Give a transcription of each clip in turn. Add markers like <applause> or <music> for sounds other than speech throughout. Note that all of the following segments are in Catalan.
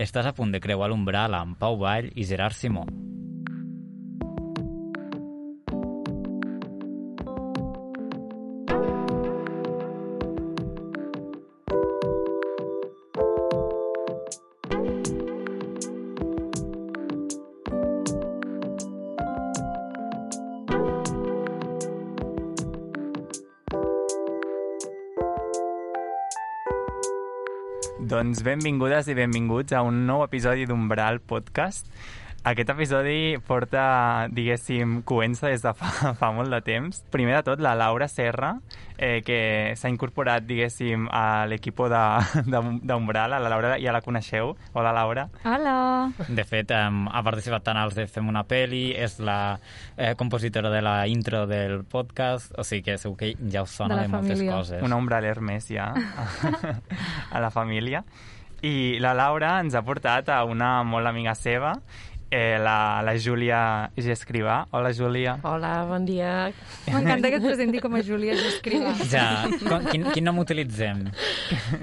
Estàs a punt de creuar l'umbral amb Pau Vall i Gerard Simó. Doncs benvingudes i benvinguts a un nou episodi d'Umbral Podcast. Aquest episodi porta, diguéssim, coença des de fa, <laughs> fa molt de temps. Primer de tot, la Laura Serra, eh, que s'ha incorporat, diguéssim, a l'equip <laughs> d'Umbral. La Laura ja la coneixeu. Hola, Laura. Hola. De fet, um, ha participat tant als de Fem una peli, és la eh, compositora de la intro del podcast, o sigui que segur que ja us sona De de, moltes família. coses. Una umbraler més ja <laughs> a la família. I la Laura ens ha portat a una molt amiga seva, eh, la, la Júlia Gescrivà. Hola, Júlia. Hola, bon dia. M'encanta que et presenti com a Júlia Gescriva. Ja, com, quin, quin nom utilitzem?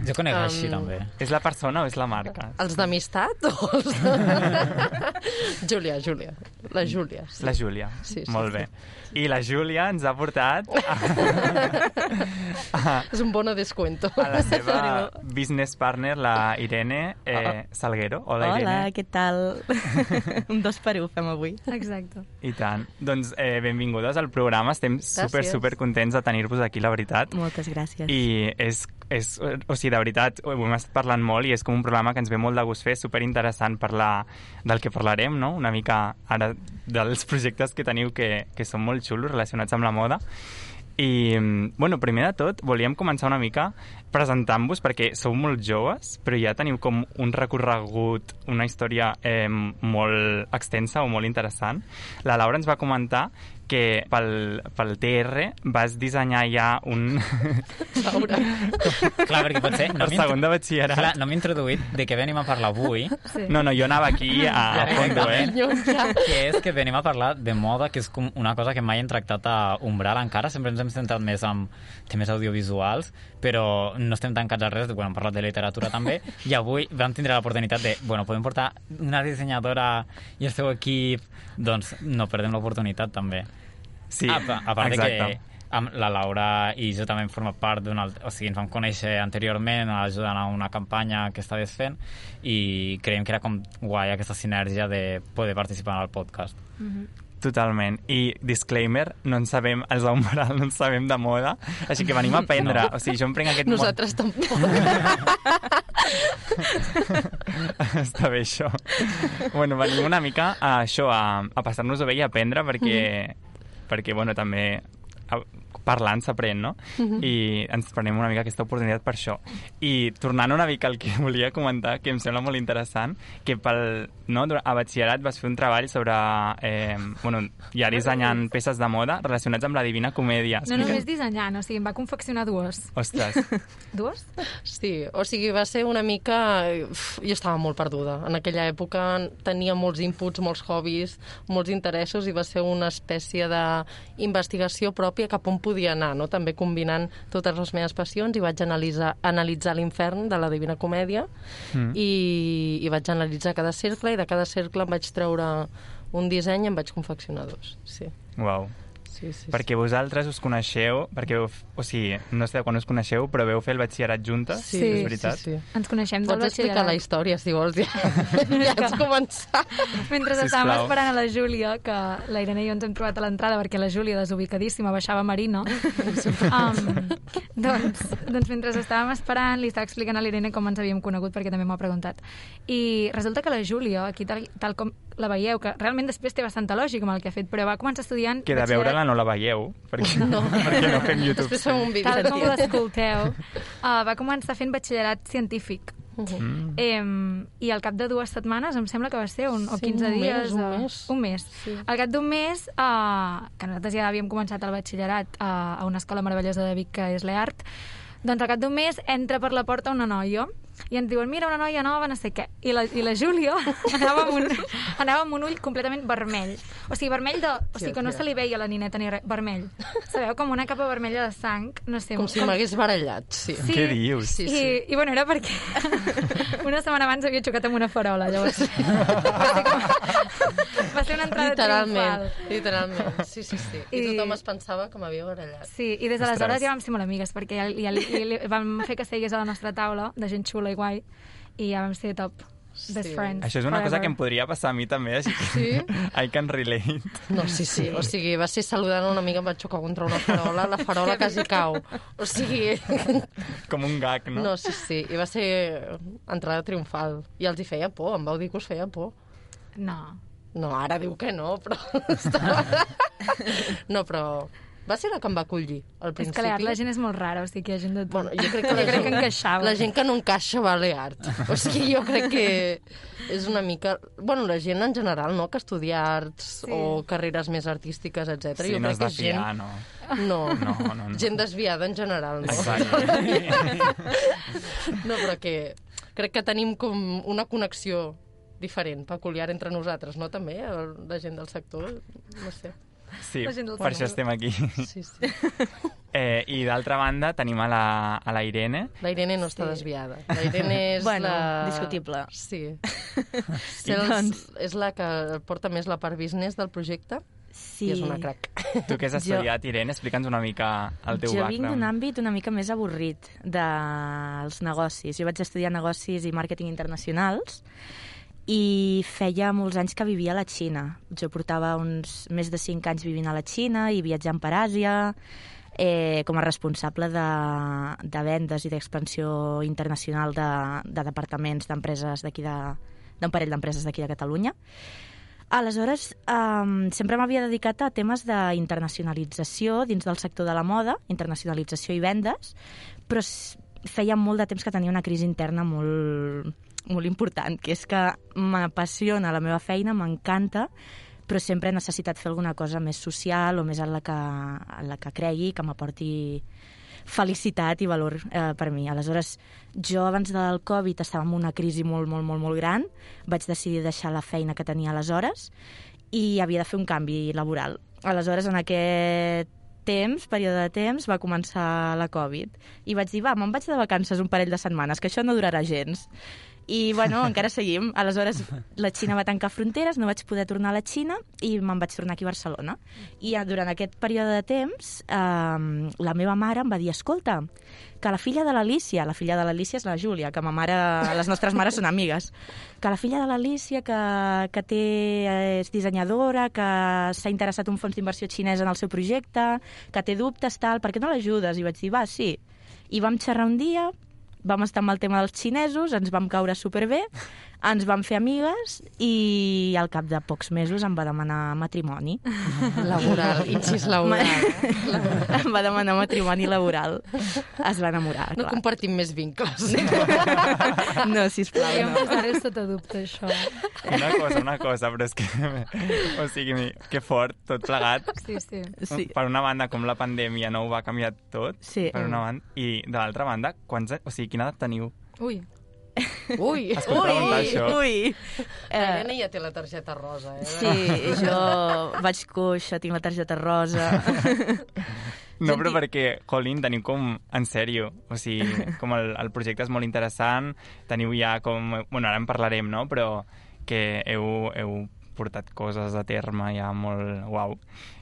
Jo conec Um, així, també. És la persona o és la marca? Els d'amistat o els de... <laughs> Júlia, Júlia. La Júlia. Sí. La Júlia. Sí, sí, Molt sí. bé. I la Júlia ens ha portat <laughs> a, a, És un bon descuento. a la seva <laughs> business partner, la Irene eh, Salguero. Hola, Hola, Irene. què tal? <laughs> Un dos per un fem avui. Exacte. I tant. Doncs eh, benvingudes al programa. Estem super, Gràcies. super contents de tenir-vos aquí, la veritat. Moltes gràcies. I és, és, o sigui, de veritat, ho hem estat parlant molt i és com un programa que ens ve molt de gust fer, super interessant parlar del que parlarem, no? Una mica ara dels projectes que teniu que, que són molt xulos relacionats amb la moda. I, mm, bueno, primer de tot, volíem començar una mica presentant-vos perquè sou molt joves, però ja teniu com un recorregut, una història eh, molt extensa o molt interessant. La Laura ens va comentar que pel, pel TR vas dissenyar ja un... <laughs> Laura. Clar, perquè potser... el m'he segon de batxillerat. Clar, no m'he introduït de què venim a parlar avui, Sí. No, no, jo anava aquí a, a fondo, eh? que és que venim a parlar de moda, que és com una cosa que mai hem tractat a Umbral encara, sempre ens hem centrat més en temes audiovisuals, però no estem tancats a res, bueno, hem parlat de literatura també, i avui vam tindre l'oportunitat de, bueno, podem portar una dissenyadora i el seu equip, doncs no perdem l'oportunitat també. Sí, a, a part de exacte. que amb la Laura i jo també hem format part d'un alt... o sigui, ens vam conèixer anteriorment ajudant a una campanya que estaves fent i creiem que era com guai aquesta sinergia de poder participar en el podcast. Totalment. I disclaimer, no en sabem, els d'Umbral no en sabem de moda, així que venim a aprendre. No. O sigui, jo em prenc aquest... Nosaltres tampoc. <laughs> Està bé, això. bueno, venim una mica a això, a, a passar-nos-ho bé i a aprendre, perquè, perquè bueno, també a, parlant s'aprèn, no? I ens prenem una mica aquesta oportunitat per això. I tornant una mica al que <laughs> volia comentar, que em sembla molt interessant, que pel, no, a batxillerat vas fer un treball sobre, eh, bueno, ja dissenyant peces de moda relacionats amb la Divina Comèdia. No només dissenyant, o sigui, em va confeccionar dues. Ostres, <laughs> Dues? Sí, o sigui, va ser una mica... Uf, jo estava molt perduda. En aquella època tenia molts inputs, molts hobbies, molts interessos i va ser una espècie d'investigació pròpia cap on podia anar, no? també combinant totes les meves passions i vaig analitzar, analitzar l'infern de la Divina Comèdia Mm. i, i vaig analitzar cada cercle i de cada cercle em vaig treure un disseny i em vaig confeccionar dos. Sí, uau. Sí, sí. Perquè vosaltres us coneixeu, perquè, vau f- o sigui, no sé quan us coneixeu, però veu fer el batxillerat juntes, sí, Sí, és veritat? Sí, sí. Ens coneixem del Pots explicar la batxillerat. història, si vols. <laughs> Ja, ja has començat. Mentre Sisplau. estàvem esperant a la Júlia, que la Irene i jo ens hem trobat a l'entrada perquè la Júlia, desubicadíssima, baixava a Marina. <laughs> um, doncs, doncs mentre estàvem esperant, li estava explicant a l'Irene com ens havíem conegut, perquè també m'ho ha preguntat. I resulta que la Júlia, aquí tal, tal com la veieu, que realment després té bastanta lògica amb el que ha fet, però va començar estudiant... Que de batxillerat- veure-la no la veieu, perquè no, perquè no fem YouTube. Després fem un vídeo. Tal com l'escolteu, uh, va començar fent batxillerat científic. Mm. Eh, I al cap de dues setmanes, em sembla que va ser, un, o Sí, 15 un mes, dies... un eh, mes. Un mes. Sí. Al cap d'un mes, eh, que nosaltres ja havíem començat el batxillerat eh, a una escola meravellosa de Vic, que és l'EART, doncs al cap d'un mes entra per la porta una noia i ens diuen, mira, una noia nova, no sé què. I la, i la Júlia <laughs> anava amb, un, anava amb un ull completament vermell. O sigui, vermell de... O sigui, que no se li veia a la nineta ni res. Vermell. Sabeu? Com una capa vermella de sang. No sé. Com si m'hagués barallat, sí. Sí. Què dius? Sí, I, sí. I bueno, era perquè <laughs> una setmana abans havia xocat amb una farola, llavors va ser, com... va ser una entrada Literalment, triomfal. literalment. Sí, sí, sí. I, I- tothom es pensava que m'havia barallat. Sí, i des d'aleshores ja vam ser molt amigues, perquè ja, ja, li, li, vam fer que seguís a la nostra taula, de gent xula i guai, i ja vam ser top best Sí. friends. Això és una cosa forever. que em podria passar a mi també, així que Sí? <laughs> I can relate. No, sí, sí. O sigui, va ser saludant una amiga, em vaig xocar contra una farola, la farola quasi cau. O sigui... <laughs> Com un gag, no? No, sí, sí. I va ser entrada triomfal. I els hi feia por, em vau dir que us feia por. No. No, ara diu que no, però... <laughs> no, però... Va ser la que em va acollir, al És principi. que l'EART la gent és molt rara, o sigui que hi ha gent de tot. Bueno, jo crec que, jo la crec que gent- encaixava. La gent que no encaixa va a l'EART. O sigui, jo crec que és una mica... Bueno, la gent en general, no?, que estudia arts Sí. o carreres més artístiques, etc. Sí, jo no crec que és gent... fiar, no. No, No, no, no. gent desviada en general, no? Exacte. No, però que crec que tenim com una connexió diferent, peculiar entre nosaltres, no? També, la gent del sector, no sé. Sí, per això estem aquí. Sí, sí. <laughs> Eh, I d'altra banda tenim a la, a la Irene. La Irene no està Sí. desviada. La Irene <laughs> és Bueno, la... discutible. Sí. <laughs> sí els... Doncs- És la que porta més la part business del projecte Sí. i és una crac. Tu què has Jo- estudiat, Irene? Explica'ns una mica el teu jo background. vinc d'un àmbit una mica més avorrit dels negocis. Jo vaig estudiar negocis i màrqueting internacionals i feia molts anys que vivia a la Xina. Jo portava uns més de 5 anys vivint a la Xina i viatjant per Àsia eh, com a responsable de, de vendes i d'expansió internacional de, de departaments d'empreses d'aquí de d'un parell d'empreses d'aquí de Catalunya. Aleshores, um, sempre m'havia dedicat a temes d'internacionalització dins del sector de la moda, internacionalització i vendes, però feia molt de temps que tenia una crisi interna molt, molt important, que és que m'apassiona la meva feina, m'encanta, però sempre he necessitat fer alguna cosa més social o més en la que, en la que cregui, que m'aporti felicitat i valor eh, per mi. Aleshores, jo abans del Covid estava en una crisi molt, molt, molt, molt gran. Vaig decidir deixar la feina que tenia aleshores i havia de fer un canvi laboral. Aleshores, en aquest temps, període de temps, va començar la Covid. I vaig dir, va, me'n vaig de vacances un parell de setmanes, que això no durarà gens. I, bueno, encara seguim. Aleshores, la Xina va tancar fronteres, no vaig poder tornar a la Xina i me'n vaig tornar aquí a Barcelona. I eh, durant aquest període de temps, eh, la meva mare em va dir, escolta, que la filla de l'Alícia, la filla de l'Alícia és la Júlia, que ma mare, les nostres mares són amigues, que la filla de l'Alícia, que, que té, eh, és dissenyadora, que s'ha interessat un fons d'inversió xinès en el seu projecte, que té dubtes, tal, per què no l'ajudes? I vaig dir, va, sí. I vam xerrar un dia, vam estar amb el tema dels xinesos, ens vam caure superbé, ens vam fer amigues i al cap de pocs mesos em va demanar matrimoni. <laughs> Laboral, incís laboral. em va demanar matrimoni laboral. Es va enamorar, No clar. compartim més vincles. <laughs> No, sisplau, no. posar-ho sota dubte, això. Una cosa, una cosa, però és que... O sigui, que fort, tot plegat. Sí, sí. Sí. Per una banda, com la pandèmia no ho va canviar tot, Sí. per una banda, i de l'altra banda, quants, o sigui, quina edat teniu? Ui, Ui, preguntar això? Ui! La Eh, Irene ja té la targeta rosa, eh? sí, jo vaig coixa, tinc la targeta rosa. <laughs> No, però perquè, jolín, teniu com, en sèrio, o sigui, com el, el projecte és molt interessant, teniu ja com, bueno, ara en parlarem, no?, però que heu, heu portat coses a terme ja molt, uau,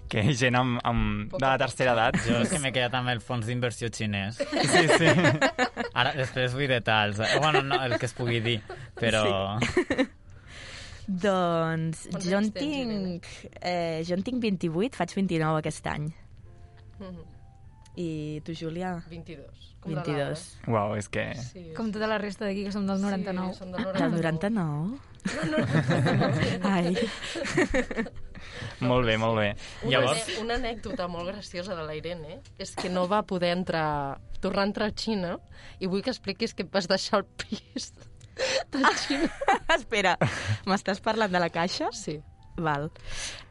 que gent amb, amb, de la tercera edat. Jo és que m'he quedat amb el fons d'inversió xinès. Sí, sí. Ara, després vull detalls. Bueno, no, el que es pugui dir, però... <laughs> doncs Quants jo en tens, tinc, eh, jo en tinc 28, faig 29 aquest any. Mhm. I tu, Júlia? 22. Com de 22. Uau, és que... Sí, Com tota la resta d'aquí, que som del 99. Sí, som del <laughs> Del 99. 99? Ai. Molt bé, molt bé. Una, Llavors- una anècdota molt graciosa de la Irene és que no va poder entrar, tornar a entrar a Xina i vull que expliquis que et vas deixar el pis de Xina. <laughs> Espera, m'estàs parlant de la caixa? Sí. Val.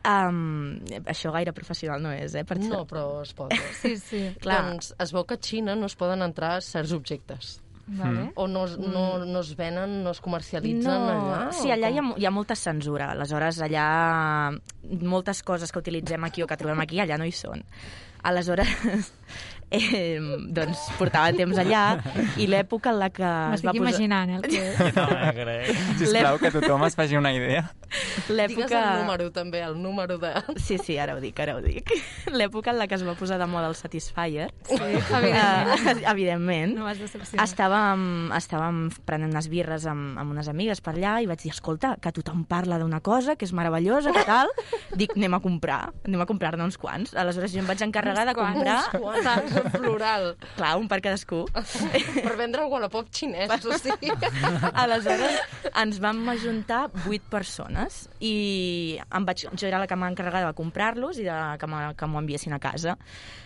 Um, això gaire professional no és, eh? Per No, però es pot. <laughs> Sí, sí. Clar. Doncs es veu que a Xina no es poden entrar certs objectes. Vale. O no, no, no es venen, no es comercialitzen allà? Sí, allà hi ha, hi ha molta censura. Aleshores, allà moltes coses que utilitzem aquí o que trobem aquí, allà no hi són. Aleshores, <laughs> eh, doncs portava temps allà i l'època en la que es va M'estic posar... imaginant, eh, el que. <laughs> No crec. Sisplau, que tothom es faci una idea. Digues L'època... el número, també, el número de... Sí, sí, ara ho dic, ara ho dic. <laughs> L'època en la que es va posar de moda el Satisfyer. Sí, evidentment. Uh, evidentment. No vas decepcionar. Estàvem, estàvem prenent unes birres amb, amb unes amigues per allà i vaig dir, escolta, que tothom parla d'una cosa que és meravellosa, que tal? Dic, anem a comprar, anem a comprar-ne uns quants. Aleshores jo em vaig encarregar de comprar, Quants? En plural. clar, un per cadascú. Per vendre el Wallapop xinès, o <laughs> sigui... Aleshores ens vam ajuntar vuit persones i em vaig, jo era la que m'encarregava de comprar-los i de, que m'ho que m'ho enviessin a casa.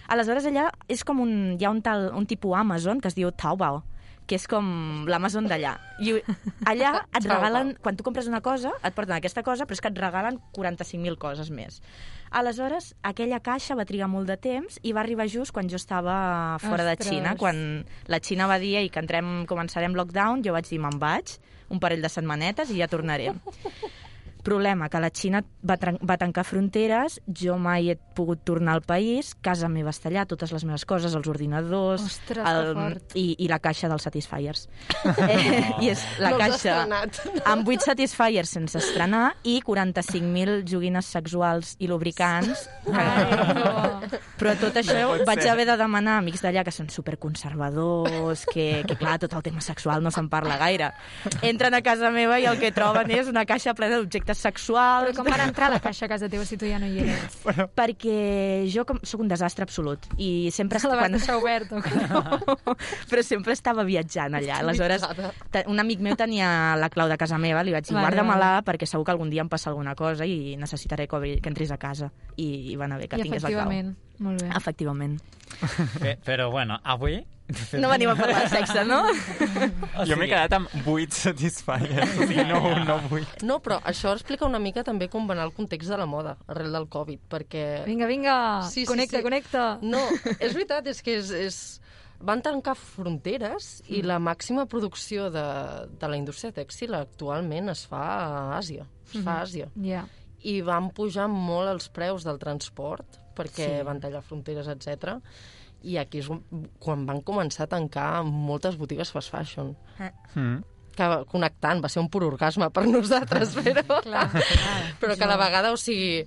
Aleshores allà és com un, hi ha un, tal, un tipus Amazon que es diu Taobao que és com l'Amazon d'allà. I allà et regalen, quan tu compres una cosa, et porten aquesta cosa, però és que et regalen 45.000 coses més. Aleshores, aquella caixa va trigar molt de temps i va arribar just quan jo estava fora de Ostres. Xina, quan la Xina va dir "Ei, que entrem, començarem lockdown, jo vaig dir me'n vaig, un parell de setmanetes i ja tornarem. <laughs> Problema, que la Xina va, va tancar fronteres, jo mai he pogut tornar al país, casa meva està allà, totes les meves coses, els ordinadors... Ostres, fort. i, I la caixa dels Satisfiers. <laughs> eh, I és la No caixa amb 8 Satisfiers sense estrenar i 45.000 joguines sexuals i lubricants. Ai, no. Però tot això No vaig ser. haver de demanar a amics d'allà que són superconservadors, que, que clar, tot el tema sexual no se'n parla gaire. Entren a casa meva i el que troben és una caixa plena d'objectes Però sexuals, com van entrar a la caixa a casa teva si tu ja no hi eres? <laughs> perquè jo com, sóc un desastre absolut i sempre... <laughs> La quan- deixar obert o no, però sempre estava viatjant allà. Aleshores, un amic meu tenia la clau de casa meva, li vaig dir, Vale, guarda-me-la perquè segur que algun dia em passa alguna cosa i necessitaré que, obri, que entris a casa. I, i va anar bé que I tingués la clau. efectivament, molt bé. Efectivament. Bé, però bueno, avui... No venim a parlar de sexe, no? O <laughs> Jo m'he sigui, quedat amb 8 Satisfiers, o sigui, no un, <laughs> no 8. No, però això explica una mica també com va anar el context de la moda arrel del Covid, perquè... Vinga, vinga, Sí, sí, connecta, sí. connecta. No, és veritat, és que és, és... van tancar fronteres i la màxima producció de, de la indústria tèxtil actualment es fa a Àsia. Es fa a Àsia. Ja. I van pujar molt els preus del transport perquè Sí. van tallar fronteres, etc. I aquí és quan van començar a tancar moltes botigues fast fashion. Mm. que connectant, va ser un pur orgasme per nosaltres, però, <laughs> Clar, clar. però que a la vegada, o sigui,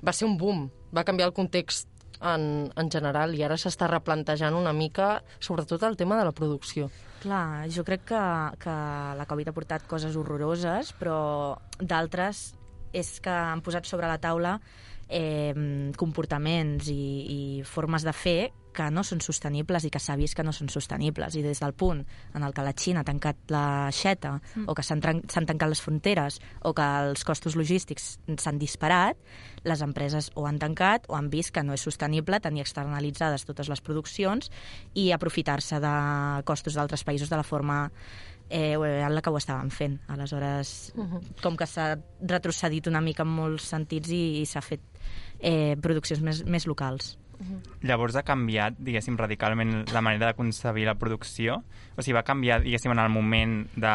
va ser un boom, va canviar el context en, en general i ara s'està replantejant una mica, sobretot el tema de la producció. Clar, jo crec que, que la Covid ha portat coses horroroses, però d'altres és que han posat sobre la taula eh, comportaments i, i formes de fer que no són sostenibles i que s'ha vist que no són sostenibles. I des del punt en el que la Xina ha tancat la xeta mm. o que s'han tancat les fronteres o que els costos logístics s'han disparat, les empreses o han tancat o han vist que no és sostenible tenir externalitzades totes les produccions i aprofitar-se de costos d'altres països de la forma eh, en la que ho estaven fent. Aleshores, uh -huh. com que s'ha retrocedit una mica en molts sentits i, i s'ha fet eh, produccions més, més locals. Llavors ha canviat, diguéssim, radicalment la manera de concebir la producció? O sigui, va canviar, diguéssim, en el moment de,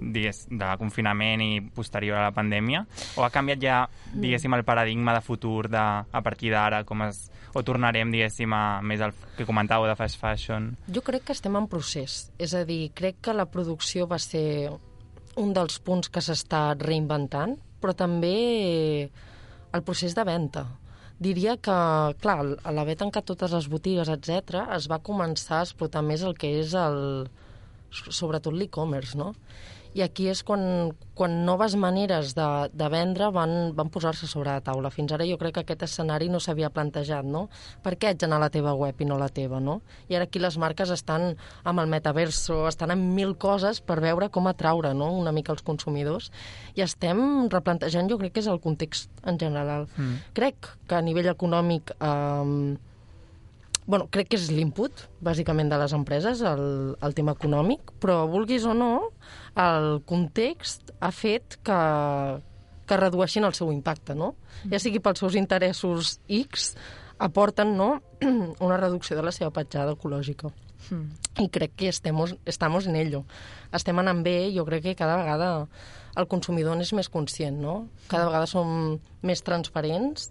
digués, de confinament i posterior a la pandèmia? O ha canviat ja, diguéssim, el paradigma de futur de, a partir d'ara, com es... O tornarem, diguéssim, a més el que comentàveu de fast fashion? Jo crec que estem en procés. És a dir, crec que la producció va ser un dels punts que s'està reinventant, però també el procés de venda. Diria que, clar, a l'haver tancat totes les botigues, etc, es va començar a explotar més el que és el, sobretot l'e-commerce, no? I aquí és quan, quan noves maneres de, de vendre van, van posar-se sobre la taula. Fins ara jo crec que aquest escenari no s'havia plantejat, no? Per què haig d'anar a la teva web i no la teva, no? I ara aquí les marques estan amb el metaverso, estan en mil coses per veure com atraure no? una mica els consumidors i estem replantejant, jo crec que és el context en general. Mm. Crec que a nivell econòmic... Eh, bueno, crec que és l'input, bàsicament, de les empreses, el, el tema econòmic, però, vulguis o no, el context ha fet que, que redueixin el seu impacte, no? Ja sigui pels seus interessos X, aporten no, <clears throat> una reducció de la seva petjada ecològica. Mm. I crec que estem, estamos en ello. Estem anant bé, jo crec que cada vegada el consumidor és més conscient, no? Cada vegada som més transparents,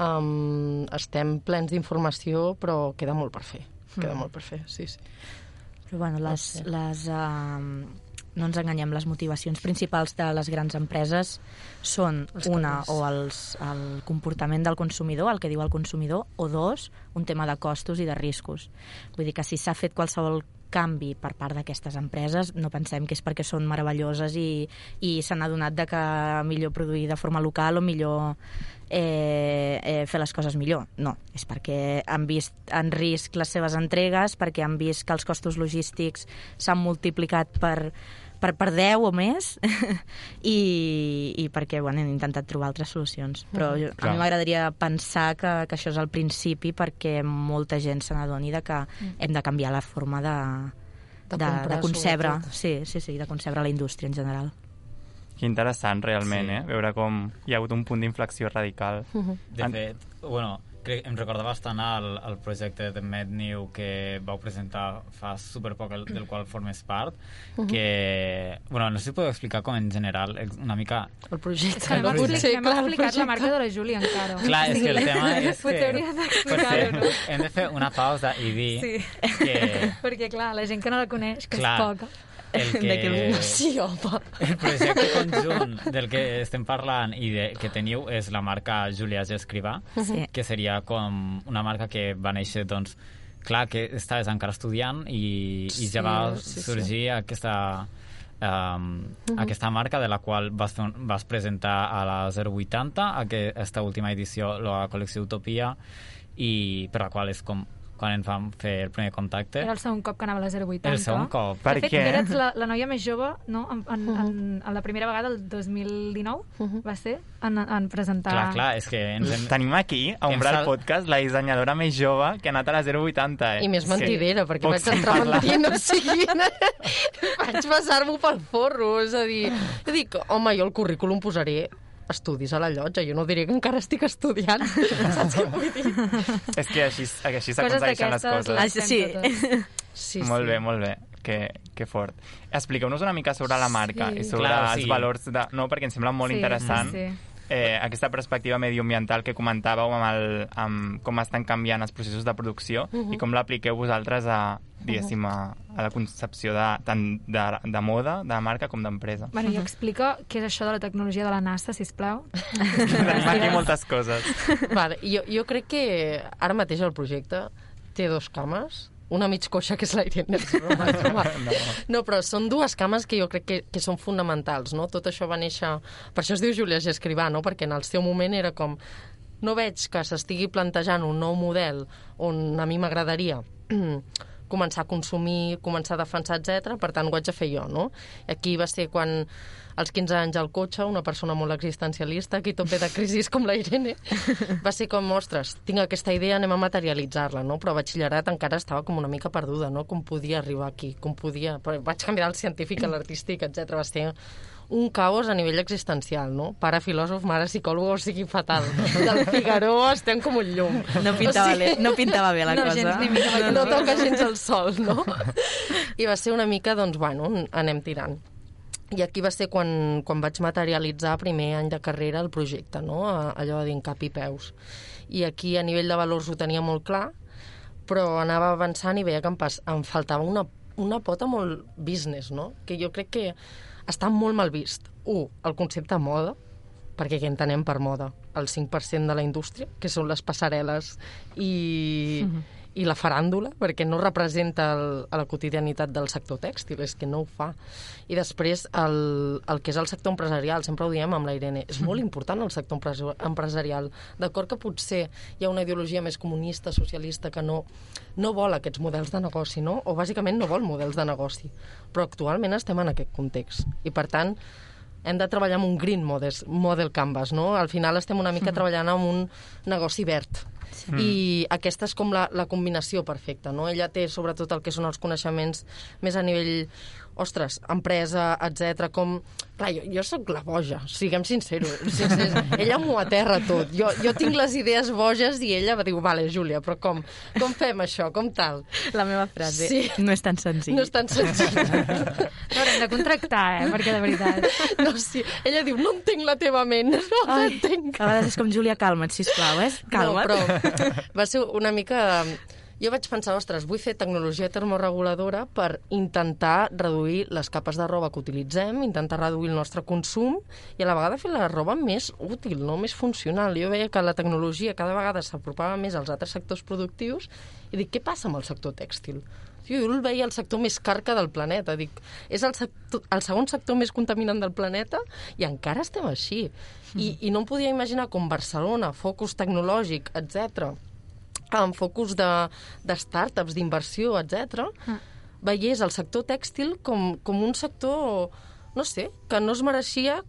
Um, estem plens d'informació, però queda molt per fer. Queda mm. molt per fer, sí, sí. Però bueno, les, no, sé. les, uh, no ens enganyem, les motivacions principals de les grans empreses són els una, o els, el comportament del consumidor, el que diu el consumidor, o dos, un tema de costos i de riscos. Vull dir que si s'ha fet qualsevol canvi per part d'aquestes empreses, no pensem que és perquè són meravelloses i, i s'han adonat de que millor produir de forma local o millor eh, eh, fer les coses millor. No, és perquè han vist en risc les seves entregues, perquè han vist que els costos logístics s'han multiplicat per, per, per 10 o més <laughs> i, i perquè bueno, han intentat trobar altres solucions. Però jo, a mi m'agradaria pensar que, que això és el principi perquè molta gent se n'adoni que mm. hem de canviar la forma de, de, de, de concebre, sí, sí, sí, de concebre la indústria en general. Que interessant, realment, sí. eh? Veure com hi ha hagut un punt d'inflexió radical. Uh -huh. De fet, bueno, crec, em recorda bastant el, el projecte de MedNew que vau presentar fa superpoc, el, del qual formes part, uh -huh. que... Bueno, no sé si podeu explicar com en general, una mica... El projecte. Que no potser, hem clar, explicat la marca de la Júlia encara. Clar, és que el tema és que... Potser no? Hem de fer una pausa i dir sí. que... <laughs> Perquè, clar, la gent que no la coneix, que clar, és poca <laughs> el que... que... Sí, home. El projecte conjunt del que estem parlant i de, que teniu és la marca Julia G. Escrivà, sí. que seria com una marca que va néixer, doncs, clar, que estaves encara estudiant i, i ja va sí, sorgir sí. aquesta... Um, uh -huh. aquesta marca de la qual vas, fer vas presentar a la 080 aquesta última edició, la col·lecció Utopia i per la qual és com quan ens vam fer el primer contacte. Era el segon cop que anava a la 080. El segon cop. Per de fet, què? eres la, la noia més jove, no? En, en, uh -huh. en, en la primera vegada, el 2019, uh -huh. va ser, en, en presentar... Clar, clar, és que... Ens hem... Tenim aquí, a Umbral sal... Podcast, la dissenyadora més jove que ha anat a la 080. Eh? I més mentidera, sí. perquè Pots vaig entrar mentint, o sigui... <laughs> vaig passar-m'ho pel forro, és a dir... Jo dic, home, jo el currículum posaré estudis a la llotja. Jo no diré que encara estic estudiant. <laughs> Saps què vull dir? És que així, així s'aconsegueixen les coses. Ah, sí. sí, molt sí. bé, molt bé. Que, que fort. Expliqueu-nos una mica sobre la marca sí. i sobre Clar, els sí. valors de... No, perquè em sembla molt sí, interessant. Sí, sí eh, aquesta perspectiva medioambiental que comentàveu amb, el, amb com estan canviant els processos de producció uh -huh. i com l'apliqueu vosaltres a, diguéssim, a, a la concepció de, tant de, de moda, de marca, com d'empresa. Bueno, i explica què és això de la tecnologia de la NASA, si plau. <laughs> Tenim aquí moltes coses. Vale, jo, jo crec que ara mateix el projecte té dos cames, una mig coixa que és la Irene. <laughs> no. no, però són dues cames que jo crec que, que són fonamentals, no? Tot això va néixer... Per això es diu Júlia G. Escrivà, no? Perquè en el seu moment era com... No veig que s'estigui plantejant un nou model on a mi m'agradaria <clears throat> començar a consumir, començar a defensar, etc. Per tant, ho haig de fer jo, no? I aquí va ser quan als 15 anys al cotxe, una persona molt existencialista, aquí tot ve de crisis com la Irene, <laughs> va ser com, ostres, tinc aquesta idea, anem a materialitzar-la, no? Però a batxillerat encara estava com una mica perduda, no? Com podia arribar aquí, com podia... Però vaig canviar del científic a <clears throat> l'artístic, etc. Va ser un caos a nivell existencial, no? Pare filòsof, mare psicòleg, o sigui, fatal. Del Figaró estem com un llum. No pintava, o sigui, bé, no pintava bé la no, cosa. Gens, ni mica no, no toca gens el sol, no? I va ser una mica, doncs, bueno, anem tirant. I aquí va ser quan, quan vaig materialitzar primer any de carrera el projecte, no? allò de dir cap i peus. I aquí a nivell de valors ho tenia molt clar, però anava avançant i veia que em, pas, em faltava una, una pota molt business, no? Que jo crec que està molt mal vist. Un, el concepte moda, perquè què entenem per moda? El 5% de la indústria, que són les passarel·les i, mm -hmm. I la faràndula, perquè no representa el, la quotidianitat del sector tèxtil, és que no ho fa. I després el, el que és el sector empresarial, sempre ho diem amb la Irene, és molt important el sector empresarial. D'acord que potser hi ha una ideologia més comunista, socialista, que no, no vol aquests models de negoci, no? o bàsicament no vol models de negoci. Però actualment estem en aquest context. I per tant, hem de treballar amb un green model, model canvas, no? Al final estem una mica mm. treballant amb un negoci verd. Sí. I aquesta és com la, la combinació perfecta, no? Ella té sobretot el que són els coneixements més a nivell ostres, empresa, etc. com... Clar, jo, jo sóc la boja, siguem sinceros. sincers. <laughs> ella m'ho aterra tot. Jo, jo tinc les idees boges i ella va dir, vale, Júlia, però com, com fem això? Com tal? La meva frase, sí. no és tan senzill. No és tan senzill. Haurem de contractar, eh? Perquè de veritat... <laughs> No, sí. Ella diu, no entenc la teva ment, no Ai, entenc. A vegades és com, Júlia, calma't, sisplau, eh? Calma't. No, però va ser una mica jo vaig pensar, ostres, vull fer tecnologia termoreguladora per intentar reduir les capes de roba que utilitzem, intentar reduir el nostre consum i a la vegada fer la roba més útil, no més funcional. Jo veia que la tecnologia cada vegada s'apropava més als altres sectors productius i dic, què passa amb el sector tèxtil? Jo el veia el sector més carca del planeta. Dic, és el, sector, el segon sector més contaminant del planeta i encara estem així. I, i no em podia imaginar com Barcelona, focus tecnològic, etc amb focus de, de startups, d'inversió, etc, mm. veiés el sector tèxtil com, com un sector, no sé, que no es mereixia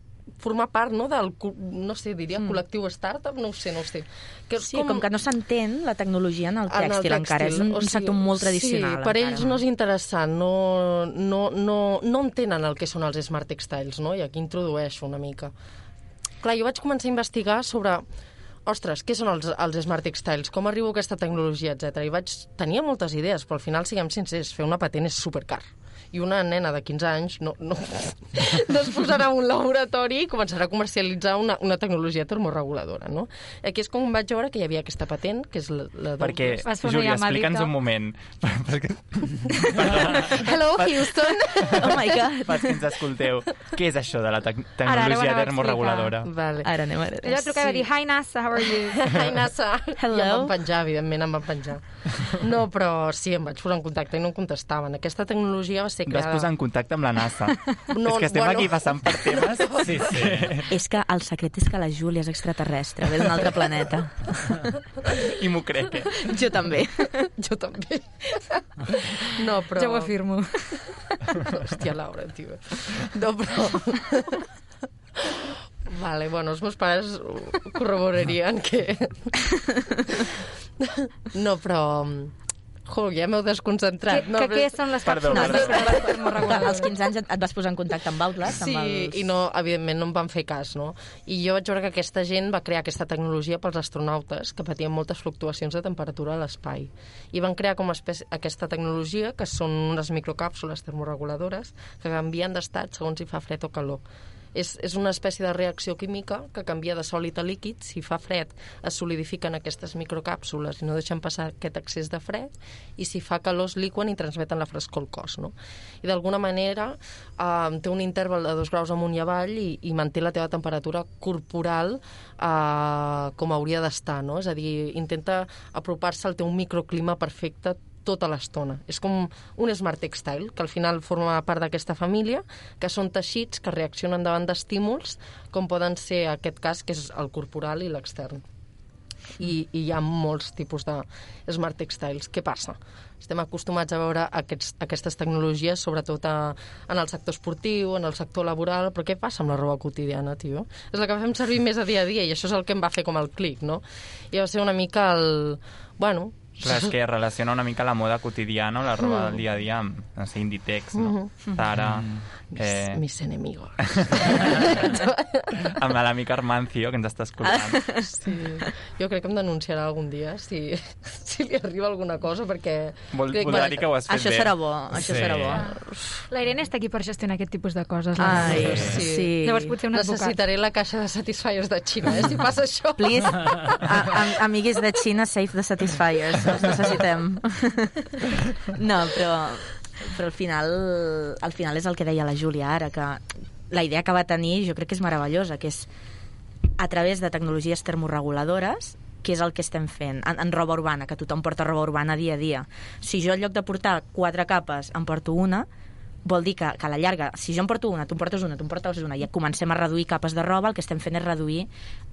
formar part no, del, no sé, diria, mm. col·lectiu startup, no ho sé, no ho sé. Que sí, com, com que no s'entén la tecnologia en el tèxtil, en el tèxtil encara, és un, o sigui, un sector molt tradicional. Sí, per encara, ells no és interessant, no, no, no, no entenen el que són els smart textiles, no? i aquí introdueixo una mica. Clar, jo vaig començar a investigar sobre ostres, què són els, els Smart Textiles? Com arribo a aquesta tecnologia, etc. I vaig... Tenia moltes idees, però al final, siguem sincers, fer una patent és supercar i una nena de 15 anys no, no, no es posarà en un laboratori i començarà a comercialitzar una, una tecnologia termoreguladora, no? Aquí és com vaig veure que hi havia aquesta patent, que és la... la Perquè, Júlia, explica'ns un moment. <laughs> Perquè... Hello, Houston! <laughs> Oh my God! Pels que ens escolteu, què és això de la te tecnologia ara, termoreguladora? Vale. Ara anem a veure. Ella trucava sí. i dir, hi NASA, how are you? <laughs> hi NASA. Hello. I em van penjar, evidentment, em van penjar. No, però sí, em vaig posar en contacte i no em contestaven. Aquesta tecnologia va ser creada... Vas posar en contacte amb la NASA. No, <laughs> és que estem bueno... aquí passant per temes... <laughs> Sí, sí. És que el secret és que la Júlia és extraterrestre, ve d'un altre planeta. I m'ho crec, eh? Jo també. <laughs> jo també. No, però... Ja ho afirmo. Hòstia, Laura, tio. No, però... Vale, bueno, els meus pares corroborarien que... No, però Jo, ja m'heu desconcentrat. Que, no, que, què són les Perdó, càpsules no, Als 15 anys et vas posar en contacte amb Outlast? Sí, amb els... i no, evidentment no em van fer cas, no? I jo vaig veure que aquesta gent va crear aquesta tecnologia pels astronautes que patien moltes fluctuacions de temperatura a l'espai. I van crear com espècie, aquesta tecnologia, que són unes microcàpsules termoreguladores, que canvien d'estat segons si fa fred o calor és, és una espècie de reacció química que canvia de sòlid a líquid. Si fa fred, es solidifiquen aquestes microcàpsules i no deixen passar aquest excés de fred, i si fa calor es liquen i transmeten la frescor al cos. No? I d'alguna manera eh, té un interval de dos graus amunt i avall i, i manté la teva temperatura corporal eh, com hauria d'estar. No? És a dir, intenta apropar-se al teu microclima perfecte tota l'estona. És com un smart textile, que al final forma part d'aquesta família, que són teixits que reaccionen davant d'estímuls, com poden ser, aquest cas, que és el corporal i l'extern. I, I hi ha molts tipus de smart textiles. Què passa? Estem acostumats a veure aquests, aquestes tecnologies, sobretot a, en el sector esportiu, en el sector laboral, però què passa amb la roba quotidiana, tio? És la que fem servir més a dia a dia i això és el que em va fer com el clic, no? I va ser una mica el... Bueno, Clar, és que relaciona una mica la moda quotidiana o la roba mm. del dia a dia amb, no sé, Inditex, no? Mm -hmm. Zara... Mm. Eh... Mis, mis enemigos. <laughs> amb l'amic Armancio, que ens està escoltant. <laughs> Sí. Jo crec que em denunciarà algun dia si, si li arriba alguna cosa, perquè... Vol, crec voldrà dir que ho has fet això bé. Serà bo, això sí. serà bo. La Irene està aquí per gestionar aquest tipus de coses. Ai, sí. sí. Llavors potser un advocat. Necessitaré la caixa de Satisfiers de Xina, eh, si passa <laughs> això. Please, a, a, amigues de Xina, save the Satisfiers els necessitem. No, però, però al final, al final és el que deia la Júlia ara, que la idea que va tenir jo crec que és meravellosa, que és a través de tecnologies termoreguladores què és el que estem fent en, en roba urbana, que tothom porta roba urbana dia a dia. Si jo en lloc de portar quatre capes en porto una, vol dir que, que a la llarga, si jo en porto una, tu en portes una, tu en portes una, i comencem a reduir capes de roba, el que estem fent és reduir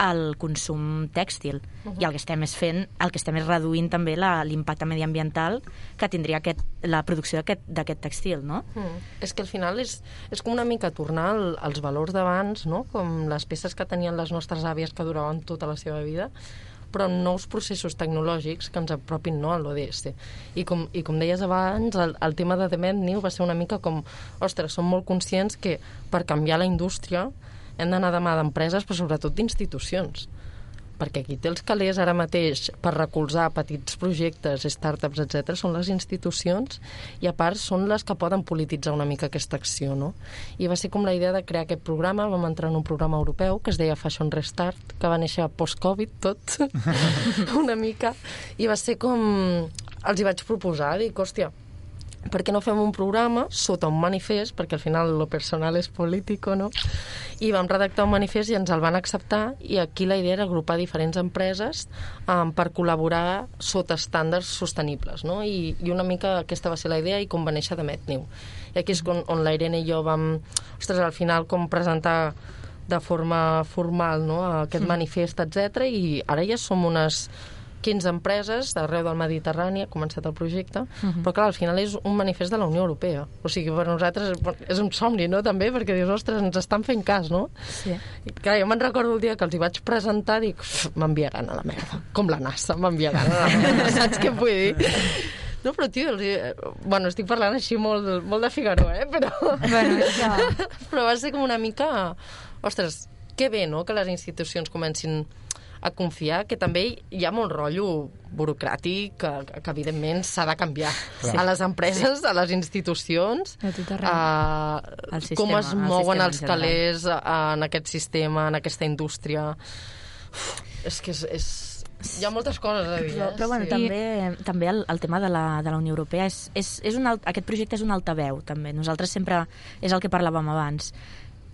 el consum tèxtil. Uh -huh. I el que estem és fent, el que estem és reduint també l'impacte mediambiental que tindria aquest, la producció d'aquest tèxtil, no? Mm. És que al final és, és com una mica tornar al, als valors d'abans, no? Com les peces que tenien les nostres àvies que duraven tota la seva vida, però amb nous processos tecnològics que ens apropin no, a l'ODS. I com, I com deies abans, el, el tema de The New va ser una mica com, ostres, som molt conscients que per canviar la indústria hem d'anar de mà d'empreses, però sobretot d'institucions perquè qui té els calés ara mateix per recolzar petits projectes, startups, etc són les institucions i a part són les que poden polititzar una mica aquesta acció, no? I va ser com la idea de crear aquest programa, vam entrar en un programa europeu que es deia Fashion Restart, que va néixer post-Covid tot, <laughs> una mica, i va ser com... Els hi vaig proposar, dic, hòstia, per què no fem un programa sota un manifest, perquè al final lo personal és político, no? I vam redactar un manifest i ens el van acceptar i aquí la idea era agrupar diferents empreses um, per col·laborar sota estàndards sostenibles, no? I, I una mica aquesta va ser la idea i com va néixer de Metniu. I aquí és on, on la Irene i jo vam, ostres, al final com presentar de forma formal no? aquest mm. manifest, etc i ara ja som unes 15 empreses d'arreu del Mediterrani, ha començat el projecte, uh mhm. -huh. però clar, al final és un manifest de la Unió Europea. O sigui, per nosaltres és un somni, no?, també, perquè dius, ostres, ens estan fent cas, no? Sí. I, clar, jo me'n recordo el dia que els hi vaig presentar, dic, m'enviaran a la merda, com la NASA, m'enviaran a la merda, <laughs> saps què vull dir? No, però, tio, els... bueno, estic parlant així molt, molt de Figaro, eh? Però... Bueno, ja. <laughs> però va ser com una mica... Ostres, que bé, no?, que les institucions comencin a confiar que també hi ha molt rotllo burocràtic que, que evidentment s'ha de canviar sí. a les empreses, a les institucions a, a sistema, com es mouen els calés en aquest sistema, en aquesta indústria Uf, és que és, és, hi ha moltes coses a dir. Però, però bueno, sí. també, també el, el tema de la, de la Unió Europea és, és, és un alt, aquest projecte és un altaveu també. Nosaltres sempre, és el que parlàvem abans,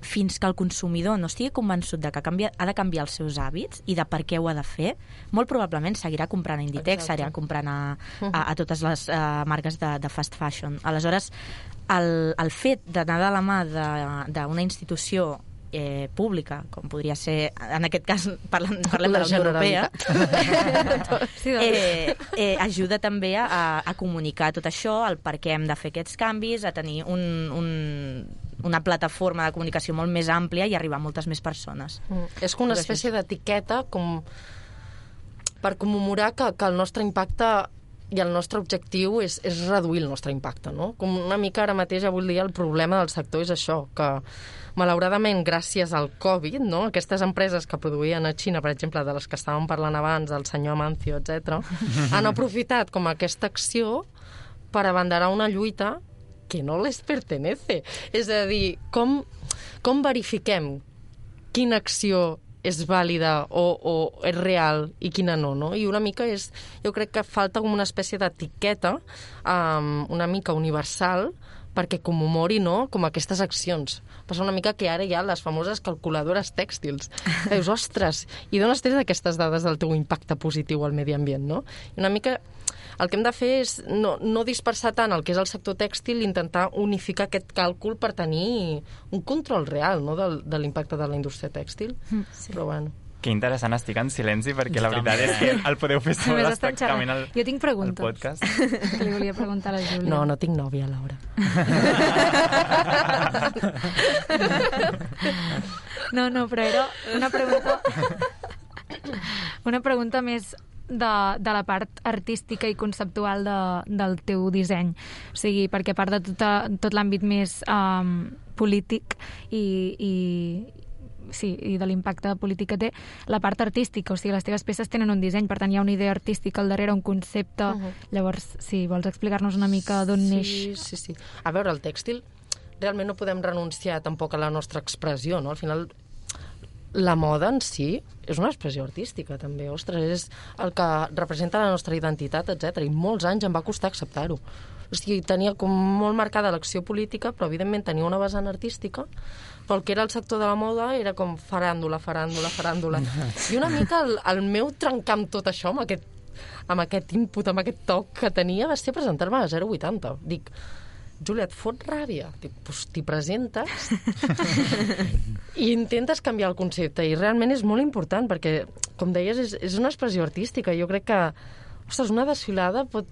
fins que el consumidor no estigui convençut de que canvia, ha de canviar els seus hàbits i de per què ho ha de fer, molt probablement seguirà comprant a Inditex, Exacte. seguirà comprant a, a, a totes les uh, marques de, de fast fashion. Aleshores, el, el fet d'anar de la mà d'una institució eh, pública, com podria ser, en aquest cas parlem, parlem de la Unió Europea, <laughs> eh, eh, ajuda també a, a comunicar tot això, el per què hem de fer aquests canvis, a tenir un, un, una plataforma de comunicació molt més àmplia i arribar a moltes més persones. Mm. És com una espècie d'etiqueta com per commemorar que, que el nostre impacte i el nostre objectiu és, és reduir el nostre impacte, no? Com una mica ara mateix, avui dia, el problema del sector és això, que malauradament, gràcies al Covid, no? aquestes empreses que produïen a Xina, per exemple, de les que estàvem parlant abans, el senyor Amancio, etc, <laughs> han aprofitat com aquesta acció per abanderar una lluita que no les pertenece. És a dir, com, com verifiquem quina acció és vàlida o, o és real i quina no, no? I una mica és... Jo crec que falta com una espècie d'etiqueta um, una mica universal perquè commemori no, com aquestes accions. Passa una mica que ara hi ha les famoses calculadores tèxtils. <laughs> Dius, ostres, i d'on has tret aquestes dades del teu impacte positiu al medi ambient, no? I una mica el que hem de fer és no, no dispersar tant el que és el sector tèxtil i intentar unificar aquest càlcul per tenir un control real no, del, de l'impacte de la indústria tèxtil. Mm, sí. Però bueno. Que interessant, estic en silenci perquè la veritat és que el podeu fer sol pràcticament al, Jo tinc preguntes. podcast. <laughs> Que li volia preguntar a la Júlia. No, no tinc nòvia, Laura. <laughs> no, no, però era una pregunta... Una pregunta més de, de la part artística i conceptual de, del teu disseny. O sigui, perquè a part de tot, tot l'àmbit més um, polític i, i, sí, i de l'impacte polític que té, la part artística, o sigui, les teves peces tenen un disseny, per tant hi ha una idea artística al darrere, un concepte, uh -huh. llavors, sí, vols explicar-nos una mica d'on sí, neix? Sí, sí, A veure, el tèxtil realment no podem renunciar tampoc a la nostra expressió, no? Al final la moda en si és una expressió artística, també. Ostres, és el que representa la nostra identitat, etc. I molts anys em va costar acceptar-ho. O sigui, tenia com molt marcada l'acció política, però evidentment tenia una vessant artística, però el que era el sector de la moda era com faràndula, faràndula, faràndula. <laughs> I una mica el, el meu trencar amb tot això, amb aquest, amb aquest input, amb aquest toc que tenia, va ser presentar-me a 080. Dic, Júlia, et fot ràbia? Dic, doncs t'hi presentes <laughs> i intentes canviar el concepte. I realment és molt important, perquè, com deies, és, és una expressió artística. Jo crec que, ostres, una desfilada pot,